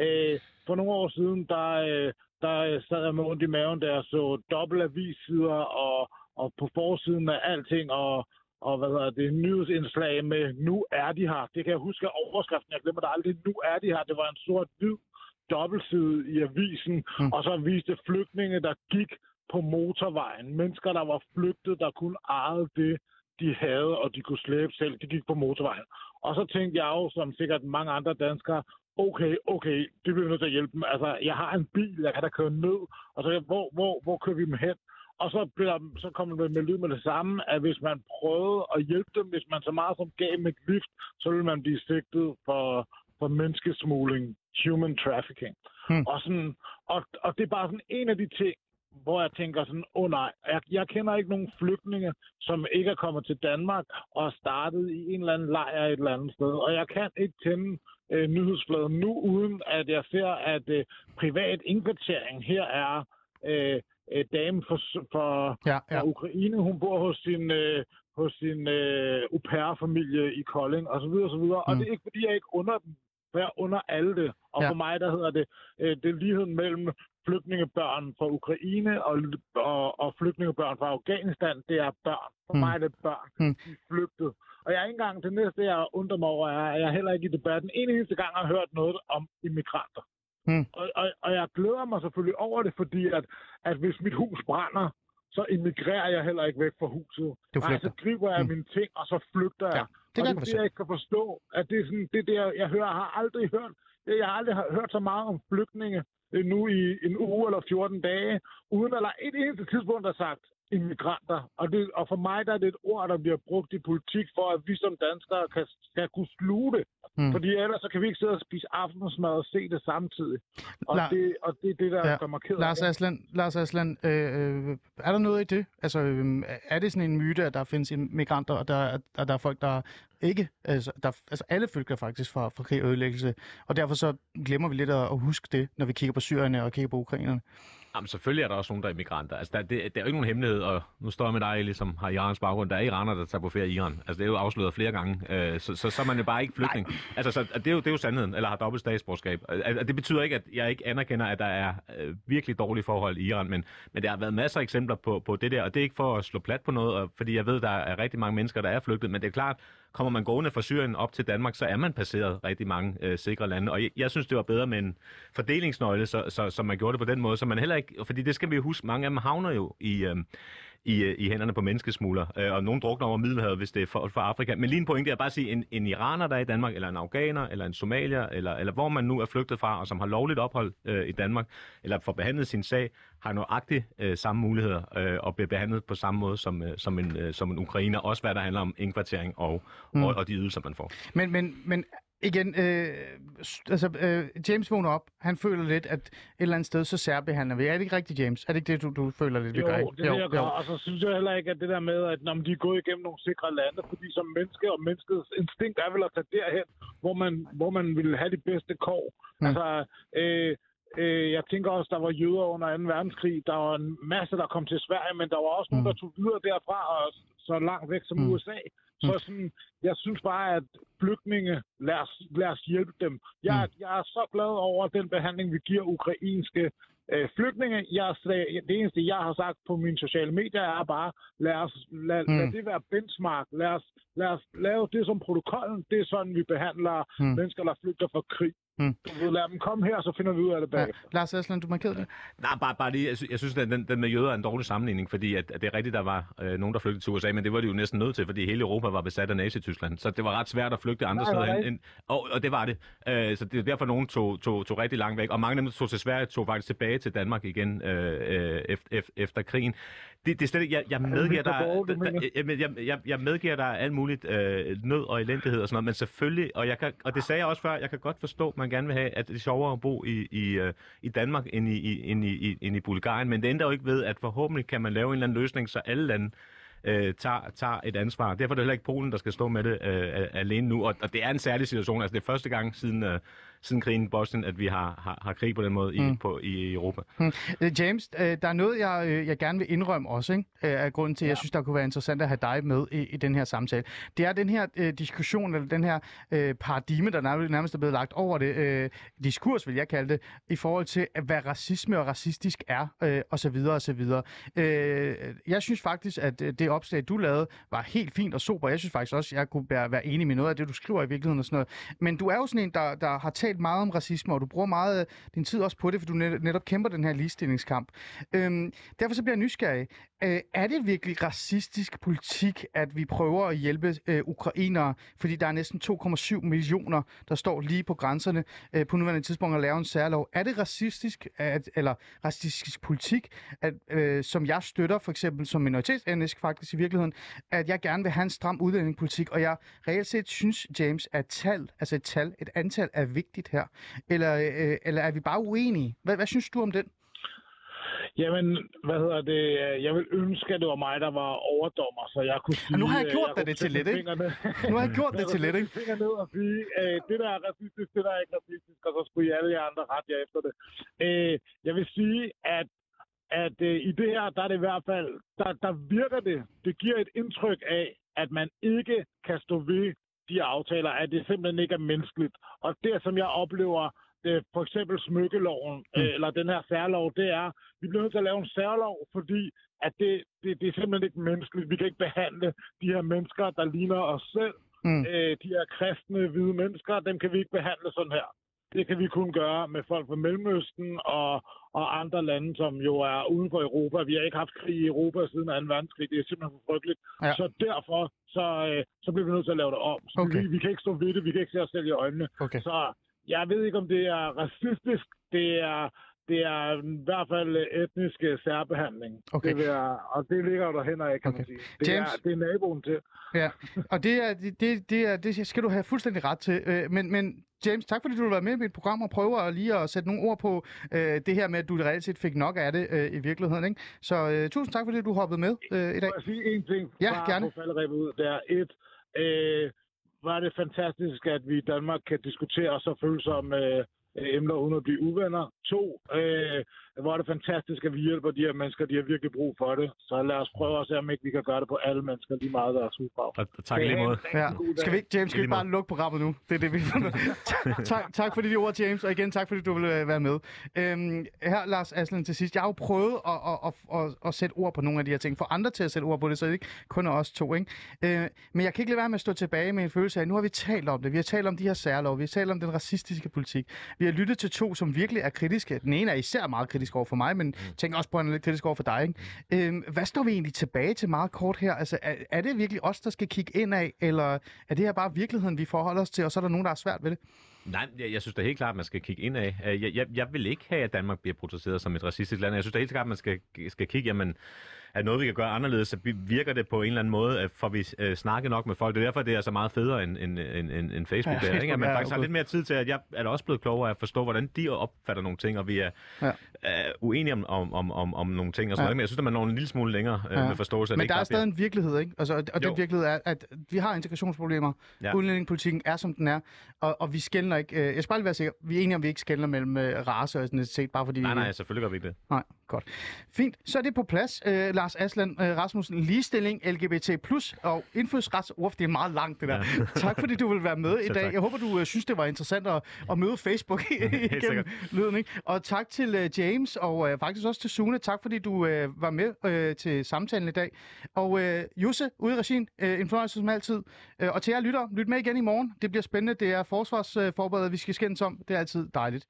øh, for nogle år siden, der, øh, der sad jeg med ondt i maven, jeg så dobbelt avissider og, og på forsiden af alting, og, og hvad hedder det, nyhedsindslag med, nu er de her. Det kan jeg huske overskriften, jeg glemmer det aldrig, nu er de her. Det var en sort-hvid dobbeltside i avisen, mm. og så viste flygtninge, der gik på motorvejen. Mennesker, der var flygtet, der kun ejede det, de havde, og de kunne slæbe selv. De gik på motorvejen. Og så tænkte jeg jo, som sikkert mange andre danskere, okay, okay, det bliver vi nødt til at hjælpe dem. Altså, jeg har en bil, jeg kan da køre ned, og så hvor, hvor, hvor kører vi dem hen? Og så, bliver, så kommer det med lyd med det samme, at hvis man prøvede at hjælpe dem, hvis man så meget som gav dem et lift, så ville man blive sigtet for, for menneskesmugling, human trafficking. Hmm. Og, sådan, og, og det er bare sådan en af de ting, hvor jeg tænker sådan, åh oh, nej, jeg, jeg kender ikke nogen flygtninge, som ikke er kommet til Danmark og er startet i en eller anden lejr et eller andet sted. Og jeg kan ikke tænde øh, nyhedsfladen nu, uden at jeg ser, at øh, privat indkvartering her er øh, øh, dame for, for, Ja, ja. Ukraine. Hun bor hos sin, øh, hos sin øh, au pair-familie i Kolding osv. osv. Mm. Og det er ikke, fordi jeg ikke under dem, for jeg under alle det. Og ja. for mig, der hedder det, øh, det er ligheden mellem flygtningebørn fra Ukraine og, og, og flygtningebørn fra Afghanistan, det er børn. For Mm. mig er det børn, Mm. mm. de er flygtet. Og jeg er ikke engang, det næste, jeg undrer mig over, er, at jeg heller ikke i debatten en eneste gang har hørt noget om immigranter. Mm. Og, og, og jeg glæder mig selvfølgelig over det, fordi at, at hvis mit hus brænder, så immigrerer jeg heller ikke væk fra huset. Du Nej, flygter. så griber jeg Mm. mine ting, og så flygter jeg. Ja, det kan og jeg det er det, jeg ikke kan forstå, at det er sådan, det, er det jeg, jeg hører, jeg har aldrig hørt, det, jeg har aldrig hørt så meget om flygtninge nu i en uge eller 14 dage, uden at der er et eneste tidspunkt, der er sagt immigranter. Og, det, og for mig der er det et ord, der bliver brugt i politik, for at vi som danskere kan, skal kunne sluge det. Mm. Fordi ellers så kan vi ikke sidde og spise aftensmad og se det samtidig. Og, La- det, og det er det, der Ja. gør mig ked Lars det. Aslan, Lars Aslan øh, øh, er der noget i det? Altså, øh, er det sådan en myte, at der findes migranter, og der, er- at der er folk, der ikke... Altså, der, altså alle flygter faktisk fra, fra krig og ødelæggelse, og derfor så glemmer vi lidt at, at huske det, når vi kigger på syrerne og kigger på ukrainerne. Jamen, selvfølgelig er der også nogen, der er immigranter. Altså, der, det, det er jo ikke nogen hemmelighed, og nu står jeg med dig, ligesom har Irans baggrund. Der er iraner, der tager på ferie i Iran. Altså, det er jo afsløret flere gange. Øh, så, så, så er man jo bare ikke flygtning. Altså, så, det, er jo, det er jo sandheden, eller har dobbelt statsborgerskab. Og det betyder ikke, at jeg ikke anerkender, at der er øh, virkelig dårlige forhold i Iran, men, men der har været masser af eksempler på, på det der, og det er ikke for at slå plat på noget, og, fordi jeg ved, der er rigtig mange mennesker, der er flygtet, men det er klart, kommer man gående fra Syrien op til Danmark, så er man passeret rigtig mange øh, sikre lande. Og jeg, jeg synes, det var bedre med en fordelingsnøgle, så, så, så man gjorde det på den måde, så man heller ikke, fordi det skal vi jo huske, mange af dem havner jo i, øh, i, øh, i hænderne på menneskesmugler, øh, og nogen drukner over Middelhavet, hvis det er for, for Afrika. Men lige en pointe er bare at sige, en, en iraner, der er i Danmark, eller en afghaner, eller en somalier, eller, eller hvor man nu er flygtet fra, og som har lovligt ophold øh, i Danmark, eller får behandlet sin sag, har nøjagtigt øh, samme muligheder, øh, og bliver behandlet på samme måde som, øh, som, en, øh, som en ukrainer, også hvad der handler om indkvartering og, Mm. mm. og, og de ydelser, man får. Men, men, men igen, øh, altså, øh, James vågner op. Han føler lidt, at et eller andet sted, så særbehandler vi. Er det ikke rigtigt, James? Er det ikke det, du, du føler lidt, vi Jo, gør? det er det, jeg gør. Og så synes jeg heller ikke, at det der med, at når de er gået igennem nogle sikre lande, fordi som menneske og menneskets instinkt er vel at tage derhen, hvor man, hvor man vil have de bedste kår. Mm. Altså, øh, øh, jeg tænker også, der var jøder under 2. verdenskrig. Der var en masse, der kom til Sverige, men der var også nogen, Mm. der tog videre derfra og så langt væk som Mm. USA. Så sådan, jeg synes bare, at flygtninge, lad os, lad os hjælpe dem. Jeg, Mm. jeg er så glad over den behandling, vi giver ukrainske øh, flygtninge. Jeg det eneste, jeg har sagt på mine sociale medier, er bare, lad, os, lad, Mm. mm. lad det være benchmark. Lad os, lad os lave det som protokollen. Det er sådan, vi behandler Mm. mm. mennesker, der flygter fra krig. Mm. Du ved, lad dem komme her, så finder vi ud af det Ja. bagefter. Lars Aslan, du markerede det. Nej, bare, bare lige, jeg, sy- jeg synes, at den, den med jøder er en dårlig sammenligning, fordi at, at det er rigtigt, der var øh, nogen, der flygtede til USA, men det var de jo næsten nødt til, fordi hele Europa var besat af Nazi-Tyskland. Så det var ret svært at flygte andre Nej, steder nej. hen. End, og, og det var det. Øh, så det er derfor, nogen tog, tog, tog rigtig langt væk. Og mange af dem, der tog til Sverige, tog faktisk tilbage til Danmark igen øh, øh, efter, efter krigen. Det, det er slet ikke, jeg, jeg medgiver dig, jeg, jeg, jeg, jeg medgiver dig alt muligt øh, nød og elendighed og sådan noget, men selvfølgelig, og, jeg kan, og det sagde jeg også før, jeg kan godt forstå, at man gerne vil have, at det er sjovere at bo i, i, øh, i Danmark end i, i, end, i, i, end i Bulgarien, men det ændrer jo ikke ved, at forhåbentlig kan man lave en eller anden løsning, så alle lande øh, tager, tager et ansvar. Derfor er det heller ikke Polen, der skal stå med det øh, alene nu, og, og det er en særlig situation. Altså det er første gang siden, øh, siden krigen i Bosnien, at vi har, har, har krig på den måde i, Mm. på, i Europa. Øh, James, øh, der er noget, jeg, øh, jeg gerne vil indrømme også, ikke? Af grunden til, at jeg synes, der kunne være interessant at have dig med i, i den her samtale. Det er den her øh, diskussion, eller den her øh, paradigme, der nærmest, nærmest er blevet lagt over det, øh, diskurs vil jeg kalde det, i forhold til, hvad racisme og racistisk er, øh, og så videre, og så videre. Øh, jeg synes faktisk, at det opslag, du lavede, var helt fint og super. Jeg synes faktisk også, at jeg kunne være, være enig med noget af det, du skriver i virkeligheden og sådan noget. Men du er jo sådan en, der, der har talt meget om racisme, og du bruger meget af din tid også på det, for du net, netop kæmper den her ligestillingskamp. Øhm, derfor så bliver jeg nysgerrig. Øh, er det virkelig racistisk politik, at vi prøver at hjælpe øh, ukrainere, fordi der er næsten 2,7 millioner, der står lige på grænserne øh, på nuværende tidspunkt og laver en særlov? Er det racistisk, at, eller racistisk politik, at, øh, som jeg støtter, for eksempel som minoritetsetnisk faktisk i virkeligheden, at jeg gerne vil have en stram udlændingepolitik, og jeg reelt set synes, James, at tal, altså et tal, et antal er vigtigt her? Eller, øh, eller er vi bare uenige? Hvad, hvad synes du om den? Jamen, hvad hedder det? Jeg vil ønske, at det var mig, der var overdommer, så jeg kunne sige... Og nu har jeg gjort dig kunne det til lidt, ikke? Nu har jeg gjort det Jeg til kunne lidt, ikke? sætte fingre ned og sige, øh, det der er racistisk, det der er ikke racistisk, og så skulle I alle jer andre rette jer efter det. Øh, jeg vil sige, at at øh, i det her, der er det i hvert fald, der, der virker det, det giver et indtryk af, at man ikke kan stå ved de aftaler, at det simpelthen ikke er menneskeligt. Og det, som jeg oplever, det, for eksempel smykkeloven, Mm. øh, eller den her særlov, det er, vi bliver nødt til at lave en særlov, fordi at det, det, det er simpelthen ikke menneskeligt. Vi kan ikke behandle de her mennesker, der ligner os selv. Mm. Øh, de her kristne, hvide mennesker, dem kan vi ikke behandle sådan her. Det kan vi kun gøre med folk fra Mellemøsten og, og andre lande, som jo er uden for Europa. Vi har ikke haft krig i Europa siden 2. verdenskrig. Det er simpelthen for frygteligt. Ja. Så derfor så, øh, så bliver vi nødt til at lave det om. Så Okay. vi, vi kan ikke stå ved det. Vi kan ikke se os selv i øjnene. Okay. Så jeg ved ikke, om det er racistisk. Det er, det er i hvert fald øh, etnisk øh, særbehandling. Okay. Det vil jeg, og det ligger jo derhen af, kan Okay. man sige. Det, James? er, det er naboen til. Ja, og det, er, det, det, er, det skal du have fuldstændig ret til. Øh, Men, men James, tak fordi du vil være med i mit program og prøve at lige at sætte nogle ord på øh, det her med, at du reelt set fik nok af det øh, i virkeligheden. Ikke? Så øh, tusind tak fordi du hoppede med øh, i dag. Må jeg sige en ting? Ja, bare gerne. På ud. Det er et, øh, var det fantastisk, at vi i Danmark kan diskutere så følsomme øh, Øh, emner uden at blive uvenner. To, øh, hvor er det fantastisk, at vi hjælper de her mennesker. De har virkelig brug for det. Så lad os prøve at se, om ikke vi kan gøre det på alle mennesker, lige meget. Og, og tak lige måde. Ja. Skal vi ikke, James, skal vi bare lukke programmet nu? Det er det, vi tak, tak for de ord, James, og igen tak fordi du ville øh, være med. Øhm, her, Lars Aslan, til sidst. Jeg har jo prøvet at, at, at, at, at sætte ord på nogle af de her ting. For andre til at sætte ord på det, så det er ikke kun os to. Ikke? Øh, men jeg kan ikke lade være med at stå tilbage med en følelse af, at nu har vi talt om det. Vi har talt om de her særlov. Vi har talt om den racistiske politik. Vi har lyttet til to, som virkelig er kritiske. Den ene er især meget kritisk over for mig, men mm. tænker også på, at han er lidt kritisk over for dig. Ikke? Øhm, hvad står vi egentlig tilbage til meget kort her? Altså, er, er det virkelig os, der skal kigge ind af, eller er det her bare virkeligheden, vi forholder os til, og så er der nogen, der er svært ved det? Nej, jeg, jeg synes da helt klart, at man skal kigge ind af. Jeg, jeg, jeg vil ikke have, at Danmark bliver protesteret som et racistisk land. Jeg synes da helt klart, at man skal, skal kigge, jamen, er noget, vi kan gøre anderledes, så virker det på en eller anden måde, at får vi øh, snakket nok med folk. Det er derfor, det er så meget federe end, end, end, end, end Facebook. Ja, der, ikke? At man faktisk har lidt mere tid til, at jeg er da også blevet klogere at forstå, hvordan de opfatter nogle ting, og vi er Ja. ja. uenige om, om, om, om, om nogle ting. Og sådan Ja. noget. Men jeg synes, at man når en lille smule længere øh, Ja. med forståelse. Men det der er stadig en virkelighed, ikke? Altså, og og den Jo. virkelighed er, at vi har integrationsproblemer. Ja. Udlændingepolitikken er, som den er, og, og vi skældner ikke. Øh, jeg skal bare lige være sikker. Vi er enige om, vi ikke skældner mellem øh, race og etnicitet, bare fordi... Nej, nej, selvfølgelig gør vi ikke det. Nej, godt. Fint. Så er det på plads. Øh, Lars Aslan øh, Rasmussen, ligestilling, LGBT+, og indfødsretsord. Det er meget langt, det der. Ja. tak fordi du vil være med i dag. tak. Jeg håber, du øh, synes, det var interessant at, at møde Facebook igennem lyden. Ikke? Og tak til øh, James, og øh, faktisk også til Sune. Tak fordi du øh, var med øh, til samtalen i dag. Og øh, Jusse, ude i regien, øh, en fornøjelse som altid. Øh, og til jer lytter, lyt med igen i morgen. Det bliver spændende. Det er forsvarsforberedet, vi skal skændes om. Det er altid dejligt.